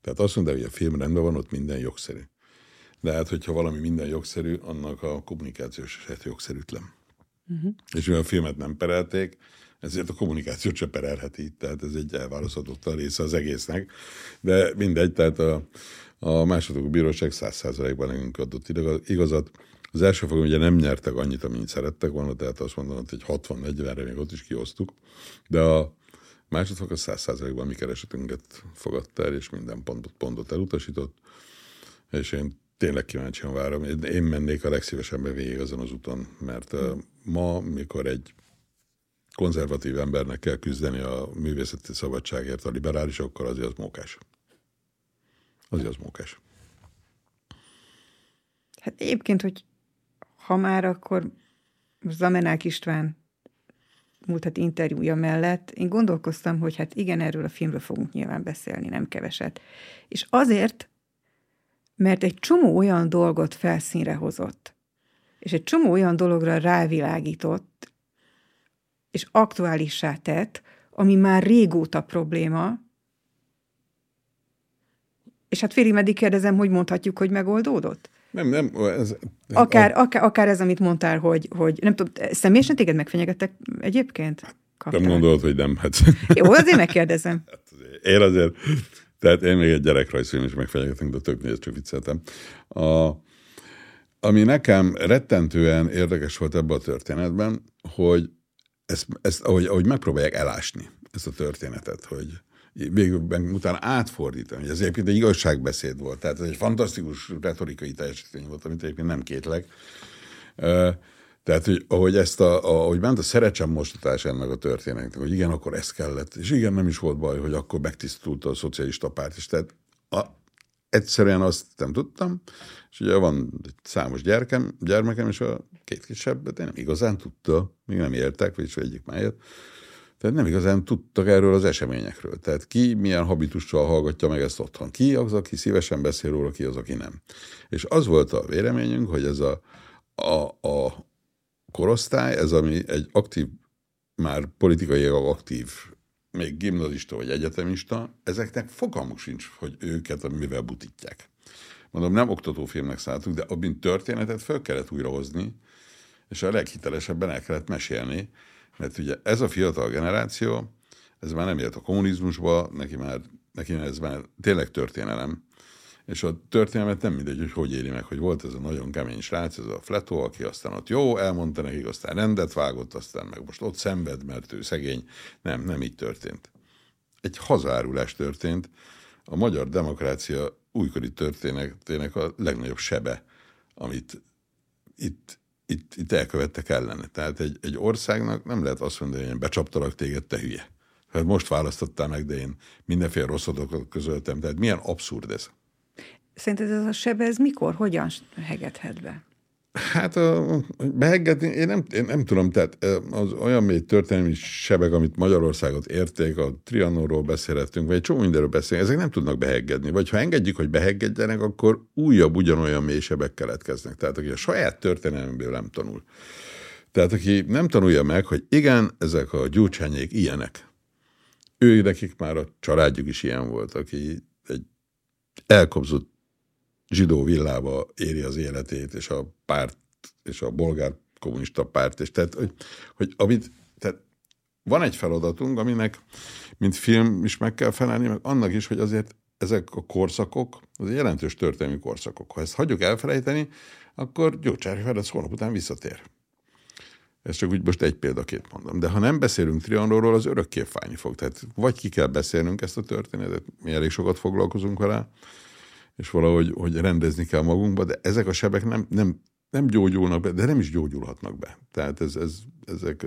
Tehát azt mondták, hogy a film rendben van, ott minden jogszerű. De hát, hogyha valami minden jogszerű, annak a kommunikációs eset jogszerűtlen. Uh-huh. És mivel a filmet nem perelték, ezért a kommunikációt se perelheti. Tehát ez egy elválaszthatatlan része az egésznek. De mindegy, tehát a, a második bíróság száz százalékban nekünk adott igazat. Az első fogon ugye nem nyertek annyit, amennyit szerettek volna, tehát azt mondanak, hogy 60-40-re még ott is kiosztuk, de a másodfok a száz százalékban mi keresetünket fogadta el, és minden pontot, pontot elutasított, és én tényleg kíváncsian várom. Én mennék a legszívesebben végig azon az úton, mert ma, mikor egy konzervatív embernek kell küzdeni a művészeti szabadságért a liberálisokkal, azért az mókás. Azért az mókás. Hát egyébként, hogy ha már akkor Zamenák István múlt hát interjúja mellett, én gondolkoztam, hogy hát igen, erről a filmről fogunk nyilván beszélni, nem keveset. És azért, mert egy csomó olyan dolgot felszínre hozott, és egy csomó olyan dologra rávilágított, és aktuálissá tett, ami már régóta probléma, és hát félig meddig kérdezem, hogy mondhatjuk, hogy megoldódott? Nem, nem. Ez, akár, a... akár, akár ez, amit mondtál, hogy, hogy nem tudom, személyesen téged megfenyegettek egyébként? Kaptál? Nem gondolod, hogy nem. Hát. Jó, azért megkérdezem. Hát én azért tehát én még egy gyerekrajzfilm is megfenyegetünk, de tök nézd, csak vicceltem. A, ami nekem rettentően érdekes volt ebben a történetben, hogy ezt, ezt ahogy, ahogy megpróbálják elásni ezt a történetet, hogy végül utána átfordítani, hogy ez egyébként egy igazságbeszéd volt, tehát ez egy fantasztikus retorikai teljesítmény volt, amit egyébként nem kétlek. Tehát, hogy ahogy, ezt a, ahogy ment a szerecsem mostatás ennek a történetnek, hogy igen, akkor ez kellett, és igen, nem is volt baj, hogy akkor megtisztult a szocialista párt is. Tehát a, egyszerűen azt nem tudtam, és ugye van egy számos gyerkem, gyermekem, és a két kisebb, de nem igazán tudta, még nem éltek, vagyis egyik már élt, tehát nem igazán tudtak erről az eseményekről. Tehát ki milyen habitussal hallgatja meg ezt otthon. Ki az, aki szívesen beszél róla, ki az, aki nem. És az volt a véleményünk, hogy ez a, a, a korosztály, ez ami egy aktív, már politikai aktív, még gimnazista vagy egyetemista, ezeknek fogalmuk sincs, hogy őket mivel butítják. Mondom, nem oktatófilmnek szálltunk, de abban történetet fel kellett újrahozni, és a leghitelesebben el kellett mesélni, mert ugye ez a fiatal generáció, ez már nem élt a kommunizmusba, neki már, neki ez már tényleg történelem. És a történelmet nem mindegy, hogy hogy éri meg, hogy volt ez a nagyon kemény srác, ez a Fletó, aki aztán ott jó, elmondta nekik, aztán rendet vágott, aztán meg most ott szenved, mert ő szegény. Nem, nem így történt. Egy hazárulás történt. A magyar demokrácia újkori történetének a legnagyobb sebe, amit itt itt, itt elkövettek ellene. Tehát egy, egy országnak nem lehet azt mondani, hogy becsaptalak téged, te hülye. Hát most választottál meg, de én mindenféle rossz adatokat közöltem. Tehát milyen abszurd ez. Szerinted ez a sebe, ez mikor, hogyan hegedhet be? Hát a, beheggetni, én nem, én nem tudom, tehát az olyan mély történelmi sebek, amit Magyarországot érték, a Trianonról beszélhetünk, vagy egy csomó mindenről beszélünk, ezek nem tudnak beheggedni. Vagy ha engedjük, hogy beheggedjenek, akkor újabb ugyanolyan mély sebek keletkeznek. Tehát aki a saját történelméből nem tanul. Tehát aki nem tanulja meg, hogy igen, ezek a gyurcsányék ilyenek. Ő nekik már a családjuk is ilyen volt, aki egy elkobzott zsidó villába éri az életét, és a párt, és a bolgár kommunista párt, és tehát, hogy, hogy amit, tehát van egy feladatunk, aminek, mint film is meg kell felelni, meg annak is, hogy azért ezek a korszakok, az jelentős történelmi korszakok. Ha ezt hagyjuk elfelejteni, akkor Gyurcsány Ferenc holnap után visszatér. Ez csak úgy most egy példaként mondom. De ha nem beszélünk Trianonról, az örökké fájni fog. Tehát vagy ki kell beszélnünk ezt a történetet, mi elég sokat foglalkozunk vele, és valahogy hogy rendezni kell magunkba, de ezek a sebek nem, nem, nem gyógyulnak be, de nem is gyógyulhatnak be. Tehát ez, ez, ezek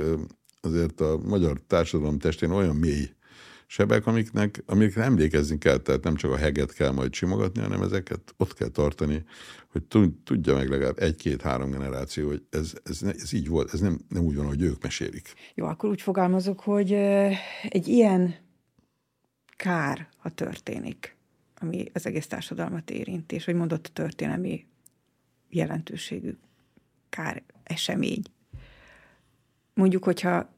azért a magyar társadalom testén olyan mély sebek, amiknek, amiknek emlékezni kell, tehát nem csak a heget kell majd simogatni, hanem ezeket ott kell tartani, hogy tudja meg legalább egy-két-három generáció, hogy ez, ez, ez így volt, ez nem, nem úgy van, hogy ők mesélik. Jó, akkor úgy fogalmazok, hogy egy ilyen kár, ha történik, ami az egész társadalmat érinti, és hogy mondott a történelmi jelentőségű kár esemény. Mondjuk, hogyha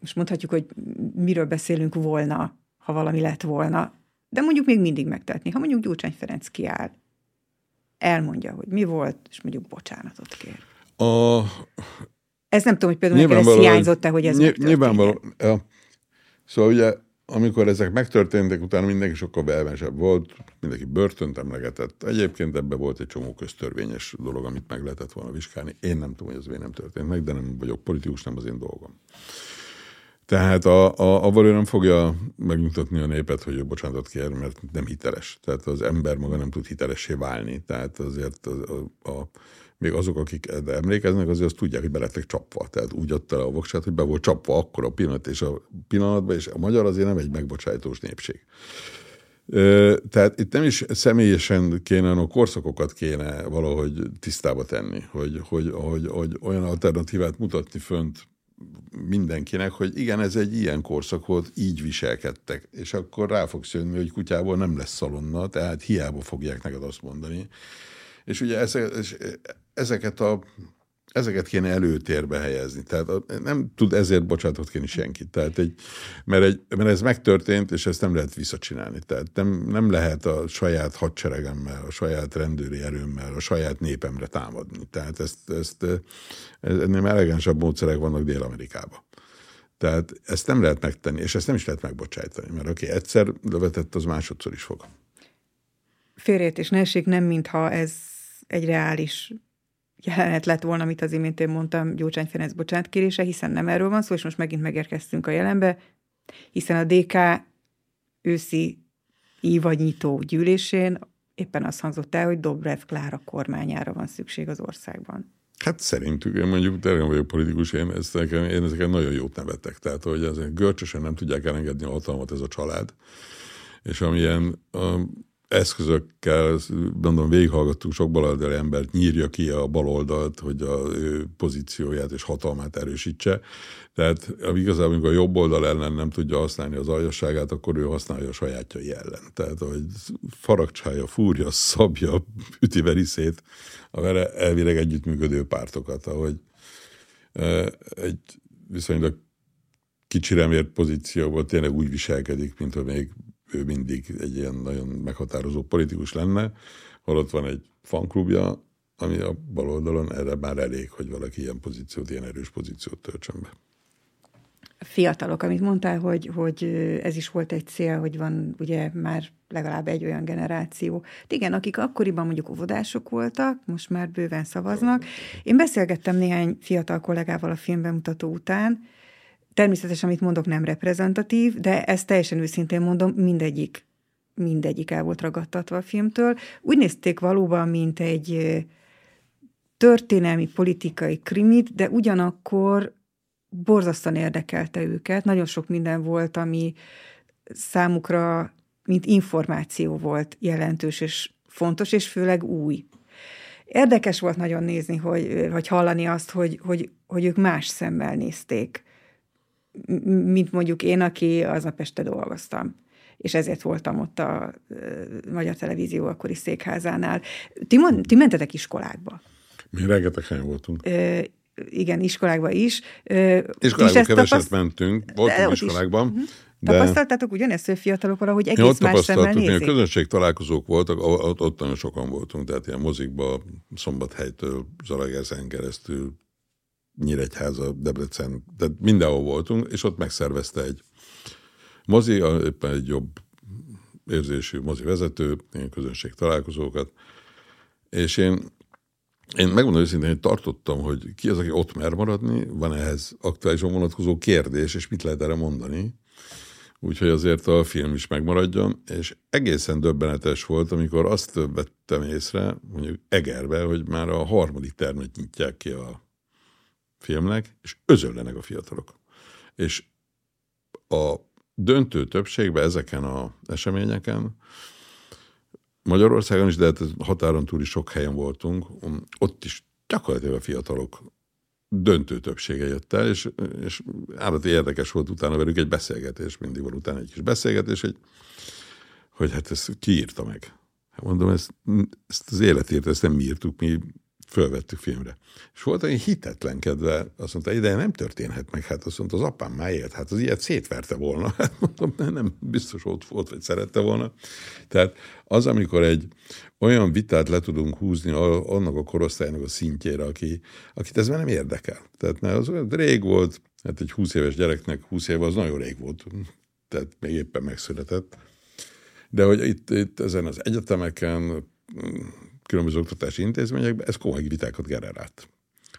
most mondhatjuk, hogy miről beszélünk volna, ha valami lett volna, de mondjuk még mindig megtetni. Ha mondjuk Gyurcsány Ferenc kiáll, elmondja, hogy mi volt, és mondjuk bocsánatot kér. A... Ez nem tudom, hogy például neked ez hiányzott-e, hogy ez ny- Nyilvánvaló. Ja. Szóval ugye amikor ezek megtörténtek, utána mindenki sokkal belvensebb volt, mindenki börtönt emlegetett. Egyébként ebbe volt egy csomó köztörvényes dolog, amit meg lehetett volna vizsgálni. Én nem tudom, hogy ez miért nem történt meg, de nem vagyok politikus, nem az én dolgom. Tehát a, a, avval ő nem fogja megmutatni a népet, hogy ő bocsánatot kér, mert nem hiteles. Tehát az ember maga nem tud hitelessé válni. Tehát azért a, a, a még azok, akik emlékeznek, azért azt tudják, hogy belettek csapva. Tehát úgy adta le a voksát, hogy be volt csapva akkor a pillanat és a pillanatban, és a magyar azért nem egy megbocsájtós népség. Tehát itt nem is személyesen kéne, a korszakokat kéne valahogy tisztába tenni, hogy, hogy, hogy, hogy olyan alternatívát mutatni fönt mindenkinek, hogy igen, ez egy ilyen korszak volt, így viselkedtek, és akkor rá fogsz jönni, hogy kutyából nem lesz szalonna, tehát hiába fogják neked azt mondani. És ugye ezeket a ezeket kéne előtérbe helyezni. Tehát nem tud ezért bocsánatot kérni senki. Tehát egy, mert, egy, mert ez megtörtént, és ezt nem lehet visszacsinálni. Tehát nem, nem lehet a saját hadseregemmel, a saját rendőri erőmmel, a saját népemre támadni. Tehát ezt, ezt ennél elegánsabb módszerek vannak Dél-Amerikában. Tehát ezt nem lehet megtenni, és ezt nem is lehet megbocsájtani, mert aki egyszer lövetett, az másodszor is fog. Félreértés ne esik, nem mintha ez egy reális jelenet lett volna, amit az imént én mondtam, Gyurcsány Ferenc bocsánatkérése, hiszen nem erről van szó, és most megint megérkeztünk a jelenbe, hiszen a DK őszi nyitó gyűlésén éppen az hangzott el, hogy Dobrev Klára kormányára van szükség az országban. Hát szerintük, én mondjuk tényleg vagyok politikus, én, ezt én ezeket nagyon jót nevetek. Tehát, hogy ezek görcsösen nem tudják elengedni a hatalmat ez a család. És amilyen eszközökkel, mondom, végighallgattuk sok baloldali embert, nyírja ki a baloldalt, hogy a ő pozícióját és hatalmát erősítse. Tehát igazából, amikor a jobb oldal ellen nem tudja használni az aljasságát, akkor ő használja a sajátjai ellen. Tehát, hogy faragcsája, fúrja, szabja, üti veriszét a vele elvileg együttműködő pártokat, ahogy egy viszonylag kicsire mért pozícióból tényleg úgy viselkedik, mint hogy még ő mindig egy ilyen nagyon meghatározó politikus lenne, holott van egy fanklubja, ami a baloldalon erre már elég, hogy valaki ilyen pozíciót, ilyen erős pozíciót töltsön be. Fiatalok, amit mondtál, hogy, hogy ez is volt egy cél, hogy van ugye már legalább egy olyan generáció. Igen, akik akkoriban mondjuk óvodások voltak, most már bőven szavaznak. Én beszélgettem néhány fiatal kollégával a filmbemutató után, Természetesen, amit mondok, nem reprezentatív, de ezt teljesen őszintén mondom, mindegyik, mindegyik el volt ragadtatva a filmtől. Úgy nézték valóban, mint egy történelmi, politikai krimit, de ugyanakkor borzasztóan érdekelte őket. Nagyon sok minden volt, ami számukra, mint információ volt jelentős és fontos, és főleg új. Érdekes volt nagyon nézni, hogy, vagy hallani azt, hogy, hogy, hogy ők más szemmel nézték mint mondjuk én, aki aznap este dolgoztam és ezért voltam ott a Magyar Televízió akkori székházánál. Ti, mond, ti mentetek iskolákba? Mi rengeteg helyen voltunk. E, igen, iskolákba is. Iskolákba keveset tapaszt... mentünk, voltunk iskolákban. Is. Mhm. De... Tapasztaltátok ugyanezt, hogy fiatalok valahogy egész ott más szemmel nézik? Mi közönség találkozók voltak, ott, ott nagyon sokan voltunk, tehát ilyen mozikba, Szombathelytől, Zalaegerszegen keresztül, Nyíregyháza, Debrecen, tehát mindenhol voltunk, és ott megszervezte egy mozi, éppen egy jobb érzésű mozi vezető, ilyen közönség találkozókat, és én, én megmondom őszintén, hogy tartottam, hogy ki az, aki ott mer maradni, van ehhez aktuálisan vonatkozó kérdés, és mit lehet erre mondani. Úgyhogy azért a film is megmaradjon, és egészen döbbenetes volt, amikor azt vettem észre, mondjuk Egerbe, hogy már a harmadik termet nyitják ki a filmnek, és özöllenek a fiatalok. És a döntő többségben ezeken az eseményeken, Magyarországon is, de hát határon túl is sok helyen voltunk, ott is gyakorlatilag a fiatalok döntő többsége jött el, és, és állati érdekes volt utána velük egy beszélgetés, mindig van utána egy kis beszélgetés, hogy, hogy hát ezt ki írta meg. Hát mondom, ezt, ezt az élet írta, ezt nem mi írtuk, mi fölvettük filmre. És volt egy hitetlenkedve, azt mondta, ide nem történhet meg, hát azt mondta, az apám már élt, hát az ilyet szétverte volna. Hát mondom, nem, nem biztos ott volt, vagy szerette volna. Tehát az, amikor egy olyan vitát le tudunk húzni annak a korosztálynak a szintjére, aki, akit ez már nem érdekel. Tehát mert az olyan rég volt, hát egy 20 éves gyereknek 20 év az nagyon rég volt, tehát még éppen megszületett. De hogy itt, itt ezen az egyetemeken különböző oktatási intézményekben, ez komoly vitákat generált.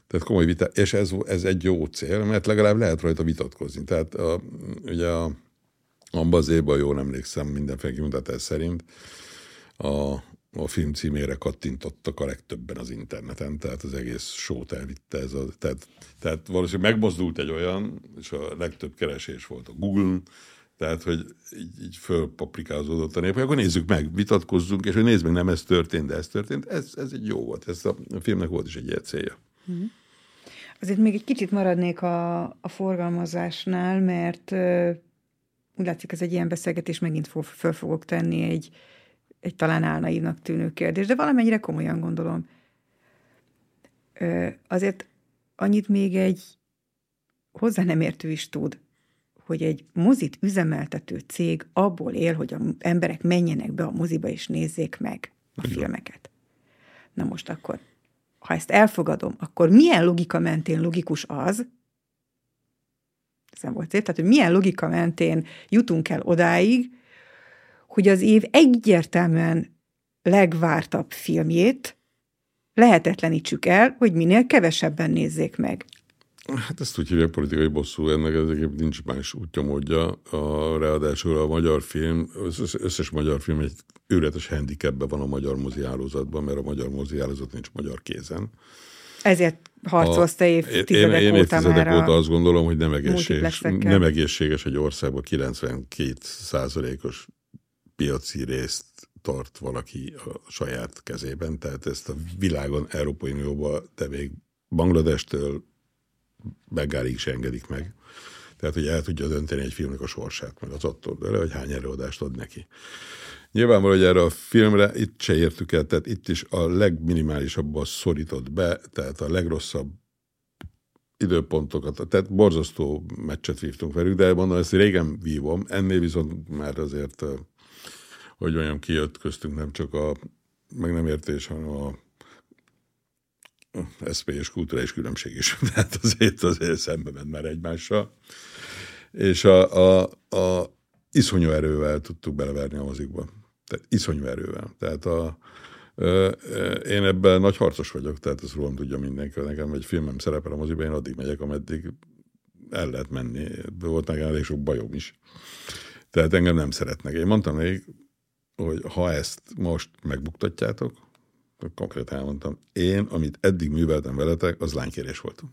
Tehát komoly vita, és ez, ez egy jó cél, mert legalább lehet rajta vitatkozni. Tehát a, ugye a, abban az évben, jól emlékszem, mindenféle kimutatás szerint a, a film címére kattintottak a legtöbben az interneten, tehát az egész sót elvitte ez a, tehát, tehát valószínűleg megmozdult egy olyan, és a legtöbb keresés volt a Google, tehát, hogy így, így fölpaprikázódott a nép, akkor nézzük meg, vitatkozzunk, és hogy nézd meg, nem ez történt, de ez történt. Ez, ez egy jó volt, ez a, filmnek volt is egy ilyen célja. Mm. Azért még egy kicsit maradnék a, a forgalmazásnál, mert uh, úgy látszik, ez egy ilyen beszélgetés, megint föl fogok tenni egy, egy talán álnaívnak tűnő kérdés, de valamennyire komolyan gondolom. Uh, azért annyit még egy hozzá nem értő is tud, hogy egy mozit üzemeltető cég abból él, hogy az emberek menjenek be a moziba és nézzék meg a Igen. filmeket. Na most akkor, ha ezt elfogadom, akkor milyen logika mentén logikus az, nem volt szép, tehát hogy milyen logika mentén jutunk el odáig, hogy az év egyértelműen legvártabb filmjét lehetetlenítsük el, hogy minél kevesebben nézzék meg. Hát ezt úgy hívják politikai bosszú, ennek ezeket nincs más útja módja. A, ráadásul a magyar film, az összes magyar film egy őretes handicapben van a magyar mozi hálózatban, mert a magyar mozi hálózat nincs magyar kézen. Ezért harcolsz évtizedek én, én, én évtizedek óta, óta azt gondolom, hogy nem egészséges, nem egészséges egy országban 92 százalékos piaci részt tart valaki a saját kezében, tehát ezt a világon, Európai Unióban, de még Bangladestől Bengálig is engedik meg. Tehát, hogy el tudja dönteni egy filmnek a sorsát, meg az attól de hogy hány előadást ad neki. Nyilvánvaló, hogy erre a filmre itt se értük el, tehát itt is a legminimálisabban szorított be, tehát a legrosszabb időpontokat, tehát borzasztó meccset vívtunk velük, de mondom, ezt régen vívom, ennél viszont már azért, hogy olyan kijött köztünk nem csak a meg nem értés, hanem a SP és kulturális különbség is. Tehát azért, azért szembe ment már egymással. És a, a, a iszonyú erővel tudtuk beleverni a mozikba. Tehát iszonyú erővel. Tehát a, én ebben nagy harcos vagyok, tehát ezt rólam tudja mindenki. Nekem egy filmem szerepel a moziban, én addig megyek, ameddig el lehet menni. Volt nekem elég sok bajom is. Tehát engem nem szeretnek. Én mondtam még, hogy ha ezt most megbuktatjátok, konkrétan elmondtam, én, amit eddig műveltem veletek, az lánykérés volt.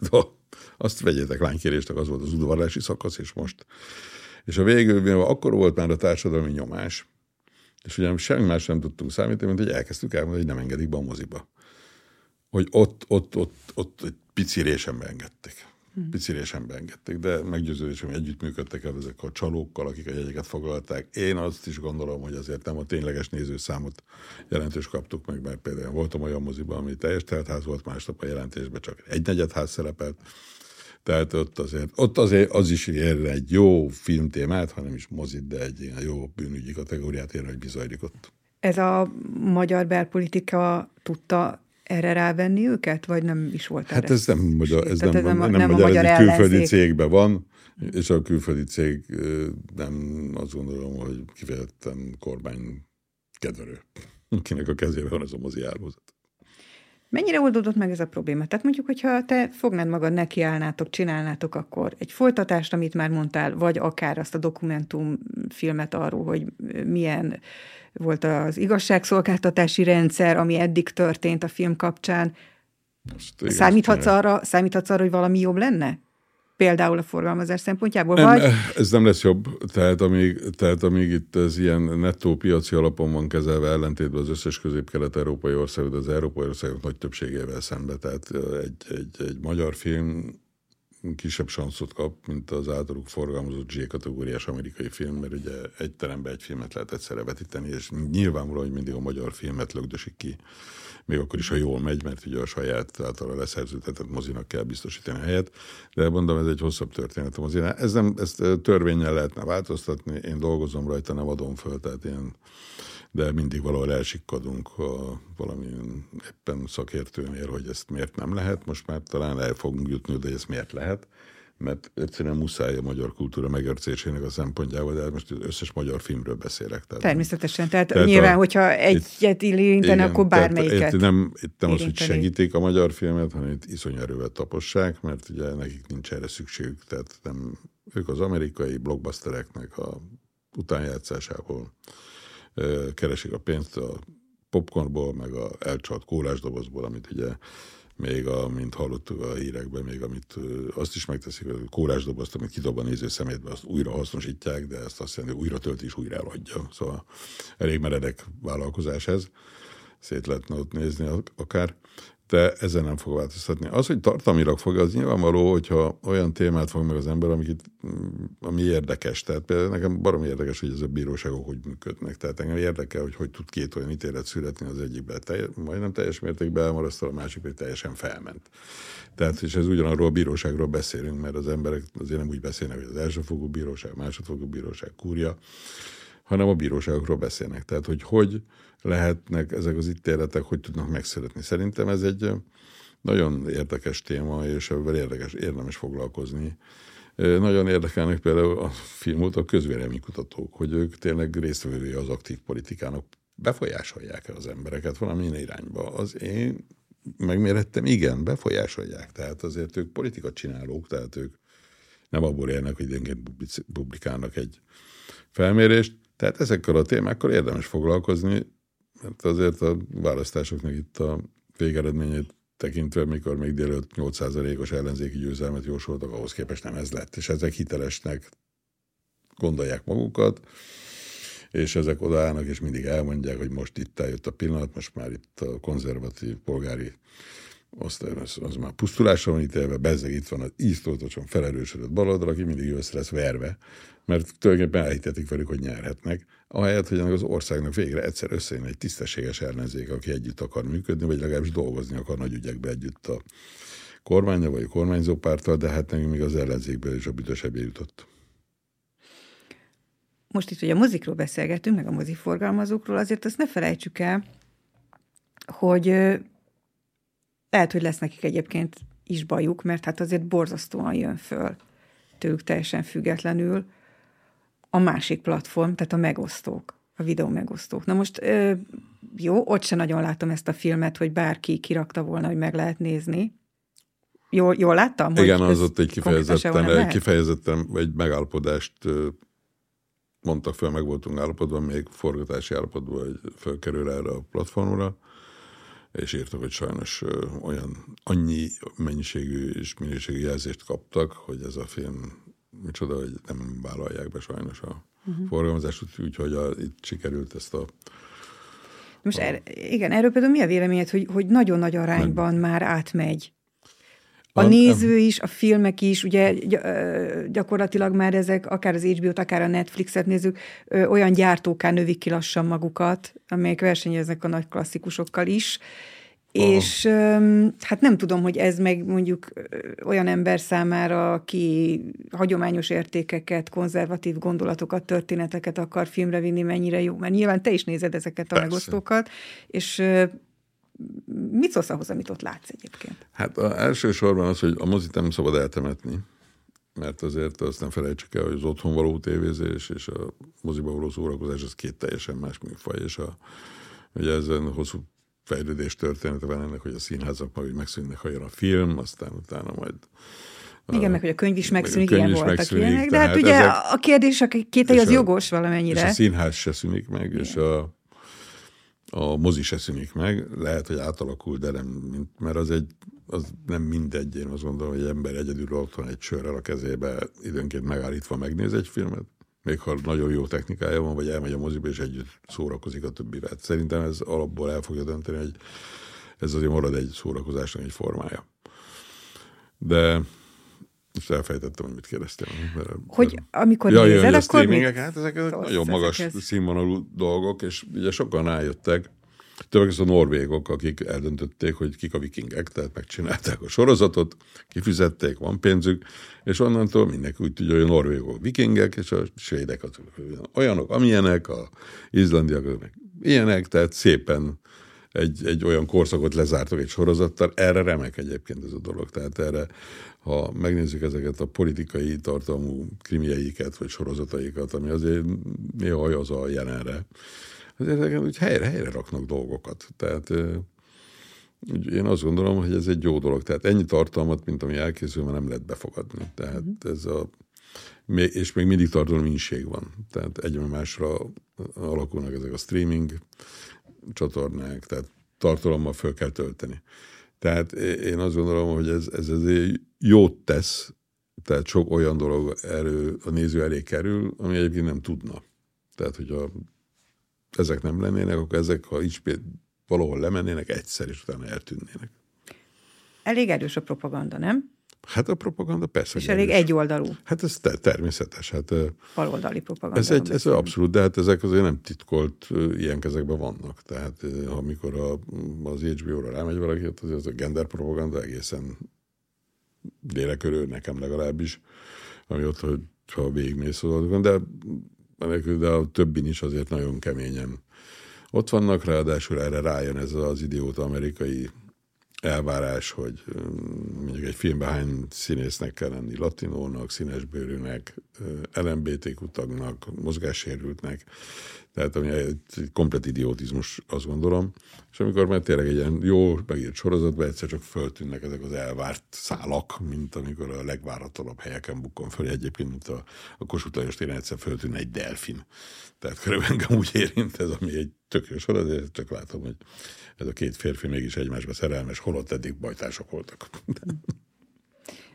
Azt vegyetek lánykérésnek, az volt az udvarlási szakasz, és most. És a végül, akkor volt már a társadalmi nyomás, és ugye semmi más nem tudtunk számítani, mint hogy elkezdtük elmondani, hogy nem engedik be a moziba. Hogy ott, ott, ott, ott egy pici résen engedték. Hmm. Picirésen beengedték, de meggyőződésem, hogy együttműködtek el ezek a csalókkal, akik a jegyeket foglalták. Én azt is gondolom, hogy azért nem a tényleges nézőszámot jelentős kaptuk meg, mert például voltam olyan moziban, ami teljes teltház volt, másnap a jelentésben csak egy negyedház szerepelt. Tehát ott azért, ott azért az is ér egy jó filmtémát, hanem is mozit, de egy ilyen jó bűnügyi kategóriát ér, hogy bizajlik ott. Ez a magyar belpolitika tudta erre rávenni őket, vagy nem is volt Hát ez nem, magyar, ez nem, ez nem, nem, nem magyar, ez egy külföldi cégben van, és a külföldi cég nem azt gondolom, hogy kifejezetten kormány kedvelő, akinek a kezében van ez a mozi állózat. Mennyire oldódott meg ez a probléma? Tehát mondjuk, hogyha te fognád magad, nekiállnátok, csinálnátok akkor egy folytatást, amit már mondtál, vagy akár azt a dokumentumfilmet arról, hogy milyen volt az igazságszolgáltatási rendszer, ami eddig történt a film kapcsán. Számíthatsz arra, számíthatsz arra, hogy valami jobb lenne? Például a forgalmazás szempontjából? Nem, vagy? ez nem lesz jobb. Tehát amíg, tehát amíg itt ez ilyen nettó piaci alapon van kezelve, ellentétben az összes közép-kelet-európai ország, de az európai országok nagy többségével szembe. Tehát egy, egy, egy magyar film kisebb sanszot kap, mint az általuk forgalmazott G kategóriás amerikai film, mert ugye egy teremben egy filmet lehet egyszerre vetíteni, és nyilvánvalóan, hogy mindig a magyar filmet lögdösik ki, még akkor is, ha jól megy, mert ugye a saját által leszerződtetett mozinak kell biztosítani a helyet, de mondom, ez egy hosszabb történet a mozinál. Ez nem, ezt törvényen lehetne változtatni, én dolgozom rajta, nem adom föl, tehát ilyen de mindig valahol elsikkadunk a valamilyen éppen szakértőnél, hogy ezt miért nem lehet, most már talán el fogunk jutni, de ezt miért lehet, mert egyszerűen muszáj a magyar kultúra megörcésének a szempontjából, de most az összes magyar filmről beszélek. Tehát Természetesen, tehát, tehát nyilván, a, hogyha egyet érintene, akkor bármelyiket. Tehát, itt nem, itt nem az, hogy segítik a magyar filmet, hanem itt iszony erővel tapossák, mert ugye nekik nincs erre szükségük, tehát nem, ők az amerikai blockbustereknek a utánjátszásából keresik a pénzt a popcornból, meg a elcsalt kólásdobozból, amit ugye még, a, mint hallottuk a hírekben, még amit azt is megteszik, hogy a kórásdobozt, amit kidob a néző szemétbe, azt újra hasznosítják, de ezt azt jelenti, hogy újra tölti és újra eladja. Szóval elég meredek vállalkozás ez. Szét lehetne ott nézni akár de ezzel nem fog változtatni. Az, hogy tartalmilag fog, az nyilvánvaló, hogyha olyan témát fog meg az ember, amik itt, mm, ami érdekes. Tehát például nekem barom érdekes, hogy ez a bíróságok hogy működnek. Tehát engem érdekel, hogy hogy tud két olyan ítélet születni az egyikben. Telj, majdnem teljes mértékben elmarasztal, a másik pedig teljesen felment. Tehát, és ez ugyanarról a bíróságról beszélünk, mert az emberek azért nem úgy beszélnek, hogy az elsőfogú bíróság, másodfogú bíróság, kúria, hanem a bíróságokról beszélnek. Tehát, hogy hogy lehetnek ezek az ítéletek, hogy tudnak megszületni. Szerintem ez egy nagyon érdekes téma, és ebben érdekes, érdemes foglalkozni. Nagyon érdekelnek például a filmot a kutatók, hogy ők tényleg résztvevői az aktív politikának, befolyásolják el az embereket valamilyen irányba. Az én megmérettem, igen, befolyásolják. Tehát azért ők politika csinálók, tehát ők nem abból élnek, hogy időnként publikálnak egy felmérést. Tehát ezekkel a témákkal érdemes foglalkozni, mert azért a választásoknak itt a végeredményét tekintve, mikor még délőtt 8%-os ellenzéki győzelmet jósoltak, ahhoz képest nem ez lett. És ezek hitelesnek gondolják magukat, és ezek odaállnak, és mindig elmondják, hogy most itt eljött a pillanat, most már itt a konzervatív polgári osztály, az, az már pusztulásra van ítélve, bezzeg itt van az íztoltosan felerősödött baloldal, aki mindig össze lesz verve, mert tulajdonképpen elhitetik velük, hogy nyerhetnek, ahelyett, hogy az országnak végre egyszer összejön egy tisztességes ellenzék, aki együtt akar működni, vagy legalábbis dolgozni akar nagy ügyekbe együtt a kormánya, vagy a kormányzó párttal, de hát nekünk még az ellenzékből is a büdösebbé jutott. Most itt, hogy a mozikról beszélgetünk, meg a moziforgalmazókról, azért azt ne felejtsük el, hogy lehet, hogy lesz nekik egyébként is bajuk, mert hát azért borzasztóan jön föl tőlük teljesen függetlenül a másik platform, tehát a megosztók, a videó megosztók. Na most jó, ott se nagyon látom ezt a filmet, hogy bárki kirakta volna, hogy meg lehet nézni. Jól, jól láttam? Igen, az ott egy kifejezetten, egy kifejezetten egy megállapodást mondtak fel, meg voltunk állapotban, még forgatási állapotban, hogy felkerül erre a platformra, és írtak, hogy sajnos olyan annyi mennyiségű és minőségű jelzést kaptak, hogy ez a film micsoda, hogy nem vállalják be sajnos a uh-huh. forgalmazást, úgyhogy a, itt sikerült ezt a most a... er, igen, erről például mi a véleményed, hogy, hogy nagyon nagy arányban nem. már átmegy a néző is, a filmek is, ugye gyakorlatilag már ezek, akár az HBO-t, akár a Netflixet nézzük, olyan gyártóká növik ki lassan magukat, amelyek versenyeznek a nagy klasszikusokkal is, És hát nem tudom, hogy ez meg mondjuk olyan ember számára, aki hagyományos értékeket, konzervatív gondolatokat, történeteket akar filmre vinni, mennyire jó. Mert nyilván te is nézed ezeket a Persze. megosztókat, és Mit szólsz ahhoz, amit ott látsz egyébként? Hát a elsősorban az, hogy a mozit nem szabad eltemetni, mert azért azt nem felejtsük el, hogy az otthon való tévézés és a moziba való szórakozás az két teljesen más műfaj, és a, ugye ezen hosszú fejlődés története van ennek, hogy a színházak majd megszűnnek, ha jön a film, aztán utána majd igen, meg hogy a könyv is megszűnik, könyv ilyen is voltak megszűnik, ilyenek, de hát ugye ezek, a kérdés, a kételj az a, jogos valamennyire. És a színház se szűnik meg, Igen. és a a mozi se szűnik meg, lehet, hogy átalakul, de nem, mert az, egy, az nem mindegy, én azt gondolom, hogy egy ember egyedül otthon egy sörrel a kezébe időnként megállítva megnéz egy filmet, még ha nagyon jó technikája van, vagy elmegy a moziba, és együtt szórakozik a többivel. Szerintem ez alapból el fogja dönteni, hogy ez azért marad egy szórakozásnak egy formája. De most elfejtettem, hogy mit kérdeztél. Mert, hogy amikor ja, nézed, ja, akkor mit? Hát ezek nagyon magas ezekhez? színvonalú dolgok, és ugye sokan rájöttek, többek a norvégok, akik eldöntötték, hogy kik a vikingek, tehát megcsinálták a sorozatot, kifizették, van pénzük, és onnantól mindenki úgy tudja, hogy a norvégok vikingek, és a svédek olyanok, amilyenek, a izlandiak ilyenek, tehát szépen egy, egy olyan korszakot lezártak egy sorozattal, erre remek egyébként ez a dolog. Tehát erre, ha megnézzük ezeket a politikai tartalmú krimieiket, vagy sorozataikat, ami azért néha az a jelenre, azért úgy helyre, helyre raknak dolgokat. Tehát úgy én azt gondolom, hogy ez egy jó dolog. Tehát ennyi tartalmat, mint ami elkészül, már nem lehet befogadni. Tehát mhm. ez a és még mindig tartalomínség van. Tehát egyre másra alakulnak ezek a streaming csatornák, tehát tartalommal föl kell tölteni. Tehát én azt gondolom, hogy ez, ez azért jót tesz, tehát sok olyan dolog erő, a néző elé kerül, ami egyébként nem tudna. Tehát, hogyha ezek nem lennének, akkor ezek, ha így valahol lemennének, egyszer, és utána eltűnnének. Elég erős a propaganda, nem? Hát a propaganda persze. És elég egyoldalú. Hát ez te, természetes. Hát, Baloldali propaganda. Ez, egy, ez abszolút, de hát ezek azért nem titkolt ilyen kezekben vannak. Tehát amikor a, az HBO-ra rámegy valaki, az, az a gender propaganda egészen délek körül, nekem legalábbis, ami ott, hogy ha végigmész az de, de a többin is azért nagyon keményen. Ott vannak, ráadásul erre rájön ez az idióta amerikai elvárás, hogy mondjuk egy filmben hány színésznek kell lenni, latinónak, színesbőrűnek, LMBTQ tagnak, mozgássérültnek, tehát ami egy komplet idiotizmus, azt gondolom. És amikor már tényleg egy ilyen jó megírt sorozatban egyszer csak föltűnnek ezek az elvárt szálak, mint amikor a legváratlanabb helyeken bukkan föl, egyébként, mint a, a Kossuth Lajos téren egyszer föltűnne egy delfin. Tehát körülbelül engem úgy érint ez, ami egy tök jó sorozat, csak látom, hogy ez a két férfi mégis egymásba szerelmes, holott eddig bajtársak voltak.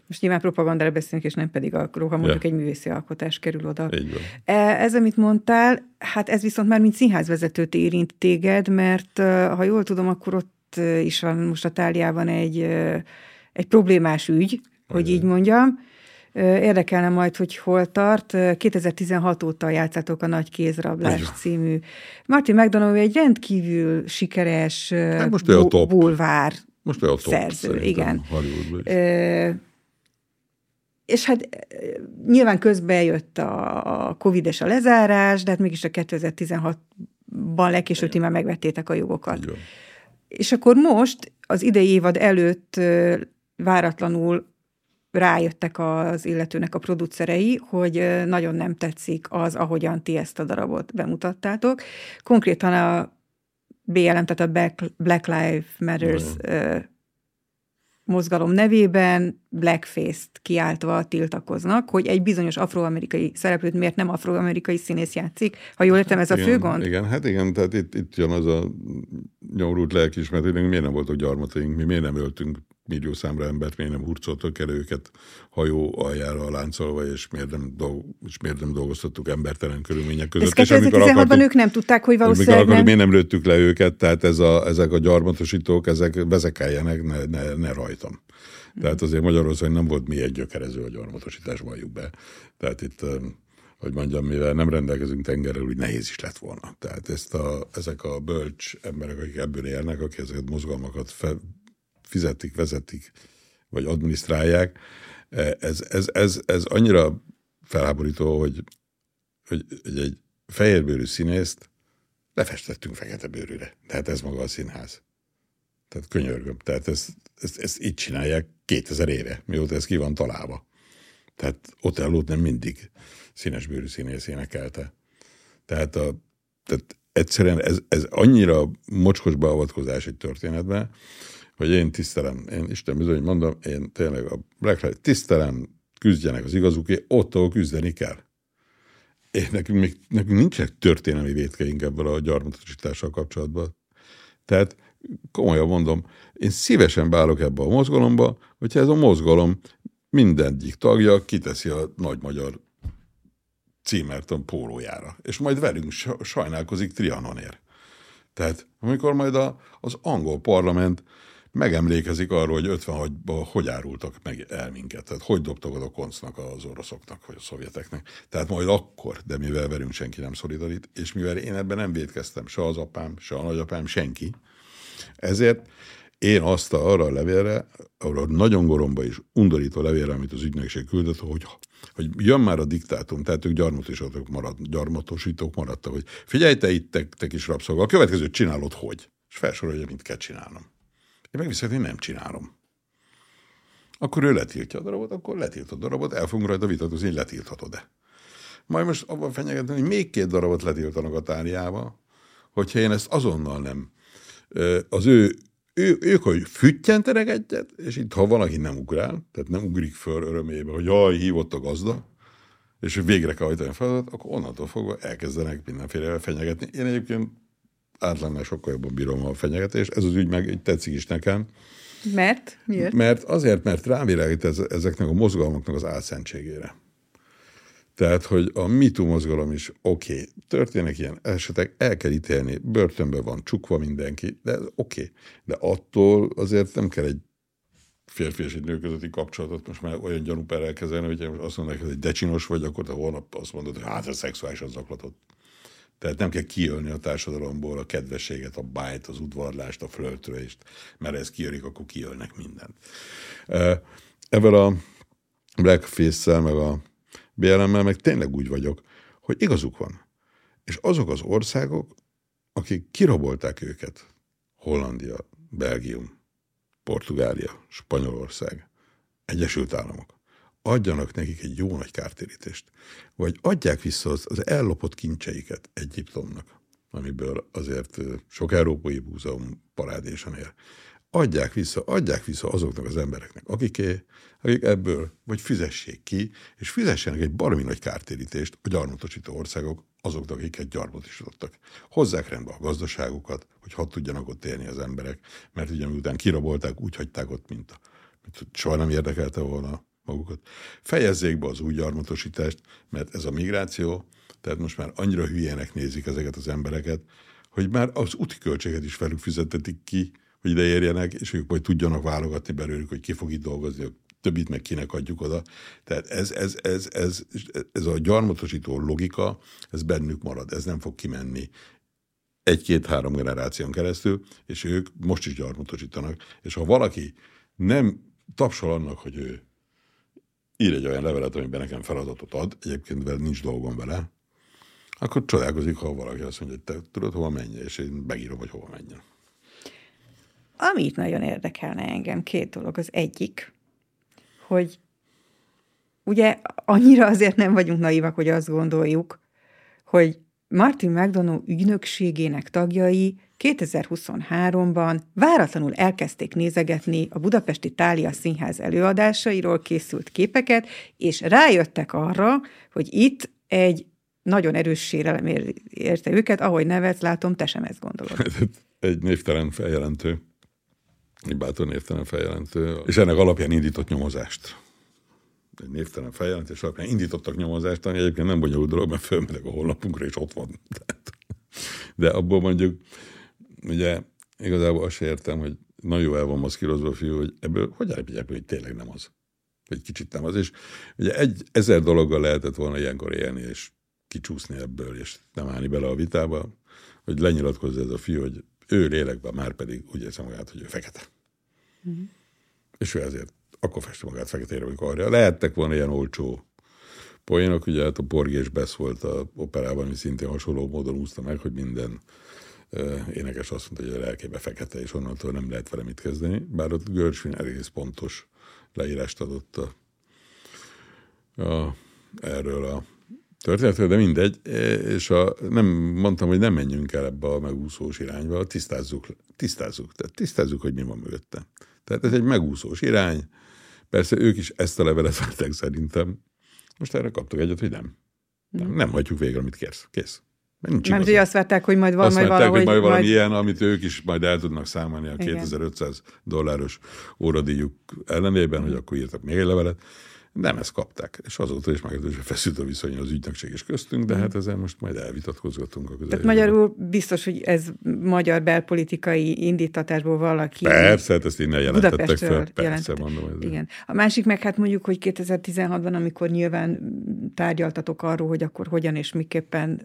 Most nyilván propagandára beszélünk, és nem pedig a ha mondjuk ja. egy művészi alkotás kerül oda. E, ez, amit mondtál, hát ez viszont már mint színházvezetőt érint téged, mert ha jól tudom, akkor ott is van most a táliában egy, egy problémás ügy, hogy így mondjam. Érdekelne majd, hogy hol tart. 2016 óta játszátok a Nagy Kézrablás Igen. című. Martin McDonough egy rendkívül sikeres hát most bu- bulvár most top, szerző. Igen. És hát nyilván közben jött a Covid és a lezárás, de hát mégis a 2016-ban legkésőbb ti már megvettétek a jogokat. Igen. És akkor most, az idei évad előtt váratlanul rájöttek az illetőnek a producerei, hogy nagyon nem tetszik az, ahogyan ti ezt a darabot bemutattátok. Konkrétan a BLM, tehát a Black Lives Matters Igen mozgalom nevében blackface-t kiáltva tiltakoznak, hogy egy bizonyos afroamerikai szereplőt miért nem afroamerikai színész játszik. Ha jól értem, ez a igen, fő gond? Igen, hát igen, tehát itt, itt jön az a nyomrult lelkismert, hogy miért nem voltak gyarmataink, mi miért nem öltünk millió számra embert, miért nem hurcoltak el őket hajó aljára láncolva, és miért nem, dolg, és miért nem dolgoztattuk embertelen körülmények között. Ez 2016-ban ők nem tudták, hogy valószínűleg akartuk, nem. Miért nem lőttük le őket, tehát ez a, ezek a gyarmatosítók, ezek vezekeljenek, ne, ne, ne rajtam. Tehát azért Magyarországon nem volt mi egy gyökerező a gyarmatosítás, valljuk be. Tehát itt hogy mondjam, mivel nem rendelkezünk tengerrel, úgy nehéz is lett volna. Tehát ezt a, ezek a bölcs emberek, akik ebből élnek, akik ezeket mozgalmakat fe, fizetik, vezetik, vagy adminisztrálják, ez, ez, ez, ez annyira felháborító, hogy, hogy, hogy egy fehérbőrű színészt lefestettünk fekete bőrűre. Tehát ez maga a színház. Tehát könyörgöm. Tehát ezt, ezt, ezt így csinálják 2000 éve, mióta ez ki van találva. Tehát ott nem mindig színes bőrű színész énekelte. Tehát, a, tehát egyszerűen ez, ez annyira mocskos beavatkozás egy történetben, hogy én tisztelem, én Isten bizony mondom, én tényleg a Black Lives tisztelem, küzdjenek az igazukért, ott, ahol küzdeni kell. Én nekünk, még, nekünk nincsenek történelmi vétkeink ebből a gyarmatosítással kapcsolatban. Tehát komolyan mondom, én szívesen beállok ebbe a mozgalomba, hogyha ez a mozgalom mindegyik tagja kiteszi a nagy magyar címerton pólójára, és majd velünk sajnálkozik Trianonért. Tehát amikor majd a, az angol parlament megemlékezik arról, hogy 56-ban hogy árultak meg el minket, tehát hogy dobtak oda koncnak az oroszoknak, vagy a szovjeteknek. Tehát majd akkor, de mivel velünk senki nem szolidarít, és mivel én ebben nem védkeztem, se az apám, se a nagyapám, senki, ezért én azt a, arra a levélre, arra a nagyon goromba és undorító levélre, amit az ügynökség küldött, hogy, hogy jön már a diktátum, tehát ők gyarmatosítók, marad, gyarmatosítók maradtak, hogy figyelj te itt, te, te kis rabszolga, a következőt csinálod hogy? És felsorolja, mint kell csinálnom. Én megviszem, hogy nem csinálom. Akkor ő letiltja a darabot, akkor letilt a darabot, el fogunk rajta vitatkozni, hogy letilthatod-e. Majd most abban fenyegetni, hogy még két darabot letiltanak a tárjába, hogyha én ezt azonnal nem. Az ő, ő ők, hogy füttyentenek egyet, és itt ha valaki nem ugrál, tehát nem ugrik föl örömébe, hogy jaj, hívott a gazda, és végre kell hajtani a feladatot, akkor onnantól fogva elkezdenek mindenféle fenyegetni. Én egyébként átlánnál sokkal jobban bírom a fenyegetést. Ez az ügy meg tetszik is nekem. Mert? Miért? Mert azért, mert rávilágít ez, ezeknek a mozgalmaknak az álszentségére. Tehát, hogy a MeToo mozgalom is oké, okay, történnek ilyen esetek, el kell ítélni, börtönben van, csukva mindenki, de oké. Okay. De attól azért nem kell egy férfi és egy nő közötti kapcsolatot most már olyan gyanúperrel kezelni, hogy azt mondják, hogy egy decsinos vagy, akkor te holnap azt mondod, hogy hát ez szexuálisan zaklatott. Tehát nem kell kiölni a társadalomból a kedvességet, a bájt, az udvarlást, a flörtölést, mert ez kiölik, akkor kiölnek mindent. Evel a blackface-szel, meg a BLM-mel meg tényleg úgy vagyok, hogy igazuk van. És azok az országok, akik kirabolták őket, Hollandia, Belgium, Portugália, Spanyolország, Egyesült Államok, adjanak nekik egy jó nagy kártérítést, vagy adják vissza az, az ellopott kincseiket Egyiptomnak, amiből azért sok európai múzeum parádésan ér. Adják vissza, adják vissza azoknak az embereknek, akiké, akik ebből, vagy fizessék ki, és fizessenek egy baromi nagy kártérítést a gyarmatosító országok azoknak, akiket gyarmatosítottak. Hozzák rendbe a gazdaságukat, hogy hadd tudjanak ott élni az emberek, mert ugye miután kirabolták, úgy hagyták ott, mint, a, soha nem érdekelte volna magukat. Fejezzék be az új gyarmatosítást, mert ez a migráció, tehát most már annyira hülyének nézik ezeket az embereket, hogy már az úti költséget is felük fizetetik ki, hogy ide érjenek, és ők majd tudjanak válogatni belőlük, hogy ki fog itt dolgozni, a többit meg kinek adjuk oda. Tehát ez, ez, ez, ez, ez a gyarmatosító logika, ez bennük marad, ez nem fog kimenni egy-két-három generáción keresztül, és ők most is gyarmatosítanak. És ha valaki nem tapsol annak, hogy ő ír egy olyan levelet, amiben nekem feladatot ad, egyébként vele nincs dolgom vele, akkor csodálkozik, ha valaki azt mondja, hogy te tudod, hova menj, és én megírom, hogy hova menjen. Ami itt nagyon érdekelne engem, két dolog. Az egyik, hogy ugye annyira azért nem vagyunk naivak, hogy azt gondoljuk, hogy Martin McDonough ügynökségének tagjai 2023-ban váratlanul elkezdték nézegetni a Budapesti Tália Színház előadásairól készült képeket, és rájöttek arra, hogy itt egy nagyon erős sérelem érte őket, ahogy nevetsz, látom, te sem ezt gondolod. egy névtelen feljelentő, egy bátor névtelen feljelentő, és ennek alapján indított nyomozást. Egy névtelen feljelentés alapján indítottak nyomozást, ami egyébként nem bonyolult dolog, mert fölmegyek a honlapunkra, és ott van. De abból mondjuk ugye igazából azt értem, hogy nagyon el van maszkírozva a fiú, hogy ebből hogy állítják, hogy tényleg nem az. Egy kicsit nem az. És ugye egy ezer dologgal lehetett volna ilyenkor élni, és kicsúszni ebből, és nem állni bele a vitába, hogy lenyilatkozza ez a fiú, hogy ő lélekben már pedig úgy érzi magát, hogy ő fekete. Mm. És ő ezért akkor festi magát feketére, amikor arra. Lehettek volna ilyen olcsó poénok, ugye hát a Porgés Besz volt a operában, ami szintén hasonló módon úszta meg, hogy minden énekes azt mondta, hogy a lelkébe fekete, és onnantól nem lehet vele mit kezdeni. Bár ott Görcsvin egész pontos leírást adott a, a, erről a történetről, de mindegy, és a, nem mondtam, hogy nem menjünk el ebbe a megúszós irányba, tisztázzuk, tisztázzuk, tehát tisztázzuk, hogy mi van mögötte. Tehát ez egy megúszós irány, persze ők is ezt a levelet várták szerintem, most erre kaptak egyet, hogy nem. Nem, nem hagyjuk végre, amit kérsz. Kész. Nincs Mert ugye azt várták, hogy majd, van, azt majd valahogy... hogy majd valami majd... ilyen, amit ők is majd el tudnak számolni a Igen. 2500 dolláros óradíjuk ellenében, hogy akkor írtak még egy levelet. Nem ezt kapták, és azóta is meglehetősen feszült a viszony az ügynökség és köztünk, de hát ezzel most majd elvitatkozgatunk a Tehát magyarul biztos, hogy ez magyar belpolitikai indítatásból valaki... Persze, hát ezt innen jelentettek fel. Persze, mondom. Ezzel. Igen. A másik meg hát mondjuk, hogy 2016-ban, amikor nyilván tárgyaltatok arról, hogy akkor hogyan és miképpen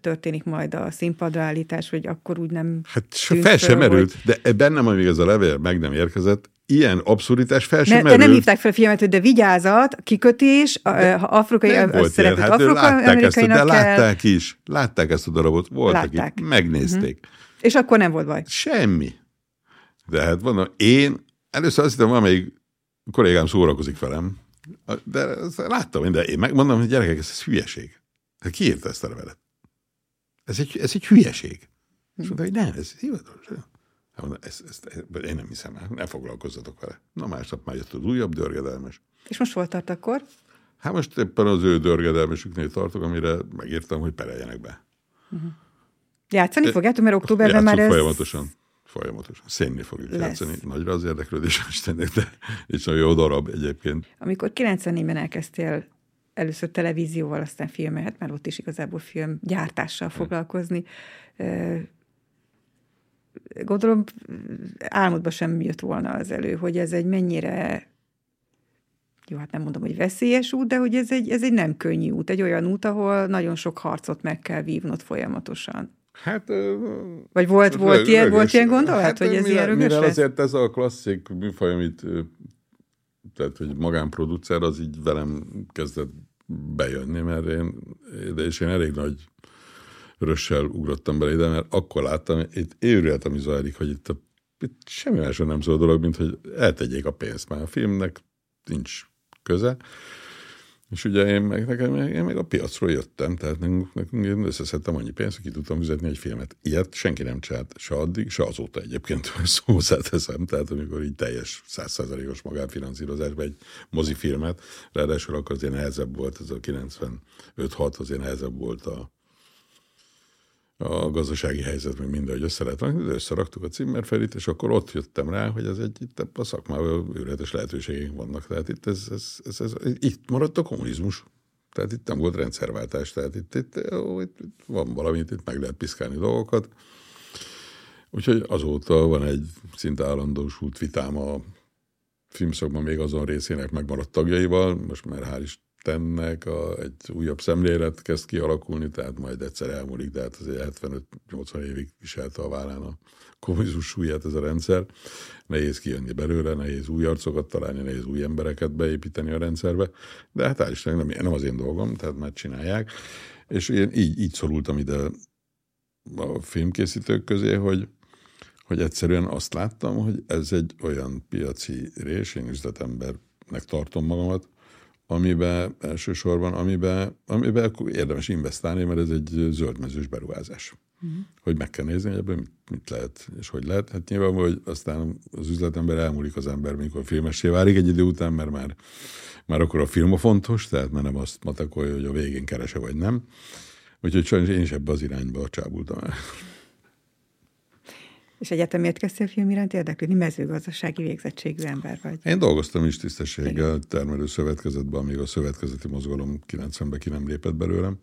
történik majd a színpadra állítás, hogy akkor úgy nem... Hát fel sem merült, hogy... de bennem, amíg ez a levél meg nem érkezett, ilyen abszurditás fel sem ne, nem hívták fel a figyelmet, hogy de vigyázat, kikötés, de, ha afrikai szereplőt hát afroamerikainak De látták is, látták ezt a darabot, voltak látták. itt, megnézték. Uh-huh. És akkor nem volt baj? Semmi. De hát mondom, én először azt hittem, valamelyik kollégám szórakozik velem, de láttam, de én megmondom, hogy gyerekek, ez, ez hülyeség. Hát ki írta ezt a levelet? Ez egy, ez egy hülyeség. És mondta, hogy nem, ez hivatalos. Ezt, ezt, ezt, én nem hiszem el, ne foglalkozzatok vele. Na másnap már jött az újabb dörgedelmes. És most volt tart akkor? Hát most éppen az ő dörgedelmesüknél tartok, amire megírtam, hogy pereljenek be. Uh-huh. Játszani e, fogjátok, mert októberben már ez... folyamatosan. Folyamatosan. Szénni fogjuk lesz. játszani. Nagyra az érdeklődés, Istennek, de és nagyon jó darab egyébként. Amikor 94-ben elkezdtél először televízióval, aztán filmet, hát már ott is igazából film gyártással foglalkozni gondolom álmodba sem jött volna az elő, hogy ez egy mennyire jó, hát nem mondom, hogy veszélyes út, de hogy ez egy, ez egy nem könnyű út, egy olyan út, ahol nagyon sok harcot meg kell vívnod folyamatosan. Hát... Vagy volt, volt, rögös, ilyen, volt ilyen gondolat, hát, hogy ez mire, ilyen rögös mire azért ez a klasszik műfaj, amit tehát, hogy magánproducer, az így velem kezdett bejönni, mert én, de és én elég nagy rössel ugrottam bele ide, mert akkor láttam, itt őrület, ami zajlik, hogy itt, a, itt semmi másra nem szól a dolog, mint hogy eltegyék a pénzt, már a filmnek nincs köze. És ugye én meg, nekem, én meg a piacról jöttem, tehát nekünk, nekünk én összeszedtem annyi pénzt, hogy ki tudtam fizetni egy filmet. Ilyet senki nem csinált, se addig, se azóta egyébként szó teszem, tehát amikor így teljes százszerzalékos magánfinanszírozásban egy mozifilmet, ráadásul akkor azért nehezebb volt, ez a 95-6 azért nehezebb volt a, a gazdasági helyzet, meg mindegy össze lehet rakni, de összeraktuk a cimmerfelit, és akkor ott jöttem rá, hogy ez egy itt a szakmában őrületes lehetőségeink vannak. Tehát itt, ez, ez, ez, ez, itt maradt a kommunizmus. Tehát itt nem volt rendszerváltás, tehát itt, itt, itt, itt van valami, itt meg lehet piszkálni dolgokat. Úgyhogy azóta van egy szinte állandósult vitám a filmszakban még azon részének megmaradt tagjaival, most már hál' Istennek a, egy újabb szemlélet kezd kialakulni, tehát majd egyszer elmúlik, de hát azért 75-80 évig viselte a vállán a kommunizmus súlyát ez a rendszer. Nehéz kijönni belőle, nehéz új arcokat találni, nehéz új embereket beépíteni a rendszerbe, de hát hál' nem, nem az én dolgom, tehát már csinálják. És én így, így szorultam ide a filmkészítők közé, hogy, hogy egyszerűen azt láttam, hogy ez egy olyan piaci rés, én üzletembernek tartom magamat, amiben elsősorban, amiben, amiben érdemes investálni, mert ez egy zöldmezős beruházás. Uh-huh. Hogy meg kell nézni, hogy ebből mit, mit lehet, és hogy lehet. Hát nyilván, hogy aztán az üzletember elmúlik az ember, mikor filmessé válik egy idő után, mert már, már akkor a film a fontos, tehát már nem azt matakolja, hogy a végén kerese vagy nem. Úgyhogy sajnos én is ebbe az irányba csábultam el. És egyetem miért kezdtél film iránt érdeklődni? Mezőgazdasági végzettségű ember vagy. Én dolgoztam is tisztességgel termelő szövetkezetben, amíg a szövetkezeti mozgalom 90-ben ki nem lépett belőlem.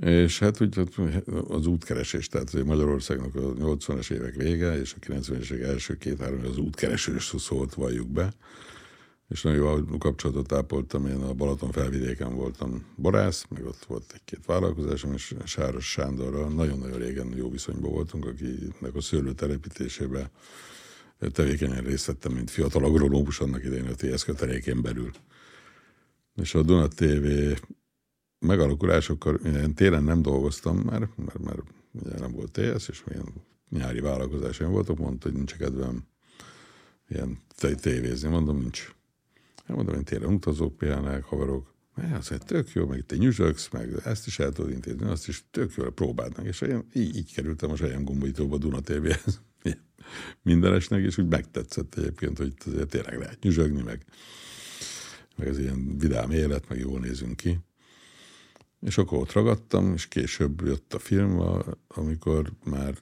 És hát úgy az útkeresés, tehát Magyarországnak a 80-es évek vége és a 90-es évek első két-három az útkeresés szólt, valljuk be és nagyon jó kapcsolatot ápoltam, én a Balaton felvidéken voltam borász, meg ott volt egy-két vállalkozásom, és Sáros Sándorral nagyon-nagyon régen jó viszonyban voltunk, akinek a szőlő telepítésébe tevékenyen részt vettem, mint fiatal agronómus annak idején a TSZ kötelékén belül. És a Duna TV megalakulásokkal én télen nem dolgoztam már, mert már ugye nem volt TSZ, és milyen nyári vállalkozásaim voltak, mondta, hogy nincs kedvem ilyen tévézni. Mondom, nincs. Hát mondom, én télen utazok, pihennek, haverok. Azt mondja, tök jó, meg itt nyüzsöksz, meg ezt is el tudod intézni, azt is tök jó, próbáld meg. És én így, így kerültem a saját gombítóba Duna TV-hez mindenesnek, és úgy megtetszett egyébként, hogy azért tényleg lehet nyüzsögni, meg, meg ez ilyen vidám élet, meg jól nézünk ki. És akkor ott ragadtam, és később jött a film, amikor már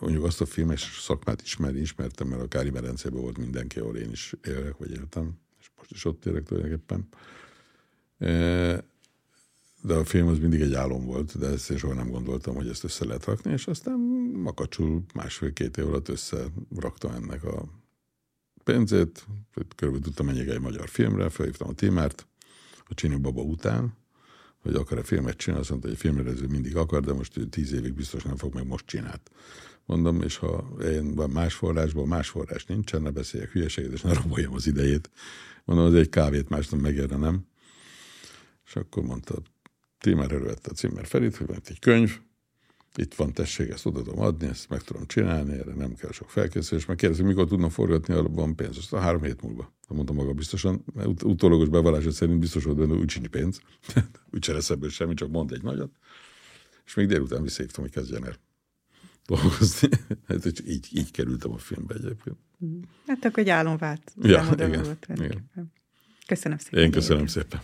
mondjuk azt a filmes szakmát ismerni, ismertem, mert a Kári Berencében volt mindenki, ahol én is élek, vagy éltem, és most is ott élek tulajdonképpen. De a film az mindig egy álom volt, de ezt soha nem gondoltam, hogy ezt össze lehet rakni, és aztán makacsul másfél-két év alatt összeraktam ennek a pénzét, körülbelül tudtam menjek egy magyar filmre, felhívtam a témát, a Csini Baba után, hogy akar-e filmet csinálni, azt mondta, hogy filmrendező mindig akar, de most tíz évig biztos nem fog, meg most csinált. Mondom, és ha én van más forrásból, más forrás nincsen, ne beszéljek hülyeséget, és ne raboljam az idejét. Mondom, az egy kávét más nem megérne, nem? És akkor mondta, Tímer elővette a címer Ferit, hogy egy könyv, itt van, tessék, ezt oda tudom adni, ezt meg tudom csinálni, erre nem kell sok felkészülés. Meg kérdezik, mikor tudnak forgatni, van pénz. Azt a három hét múlva. Mondtam maga biztosan, mert ut- utólagos bevallása szerint biztos volt benne, úgy sincs pénz. úgy se lesz ebből semmi, csak mond egy nagyot. És még délután visszaívtam, hogy kezdjen el dolgozni. hát így, így kerültem a filmbe egyébként. Hát akkor egy álom vált. Ja, igen, igen. Köszönöm szépen. Én köszönöm szépen.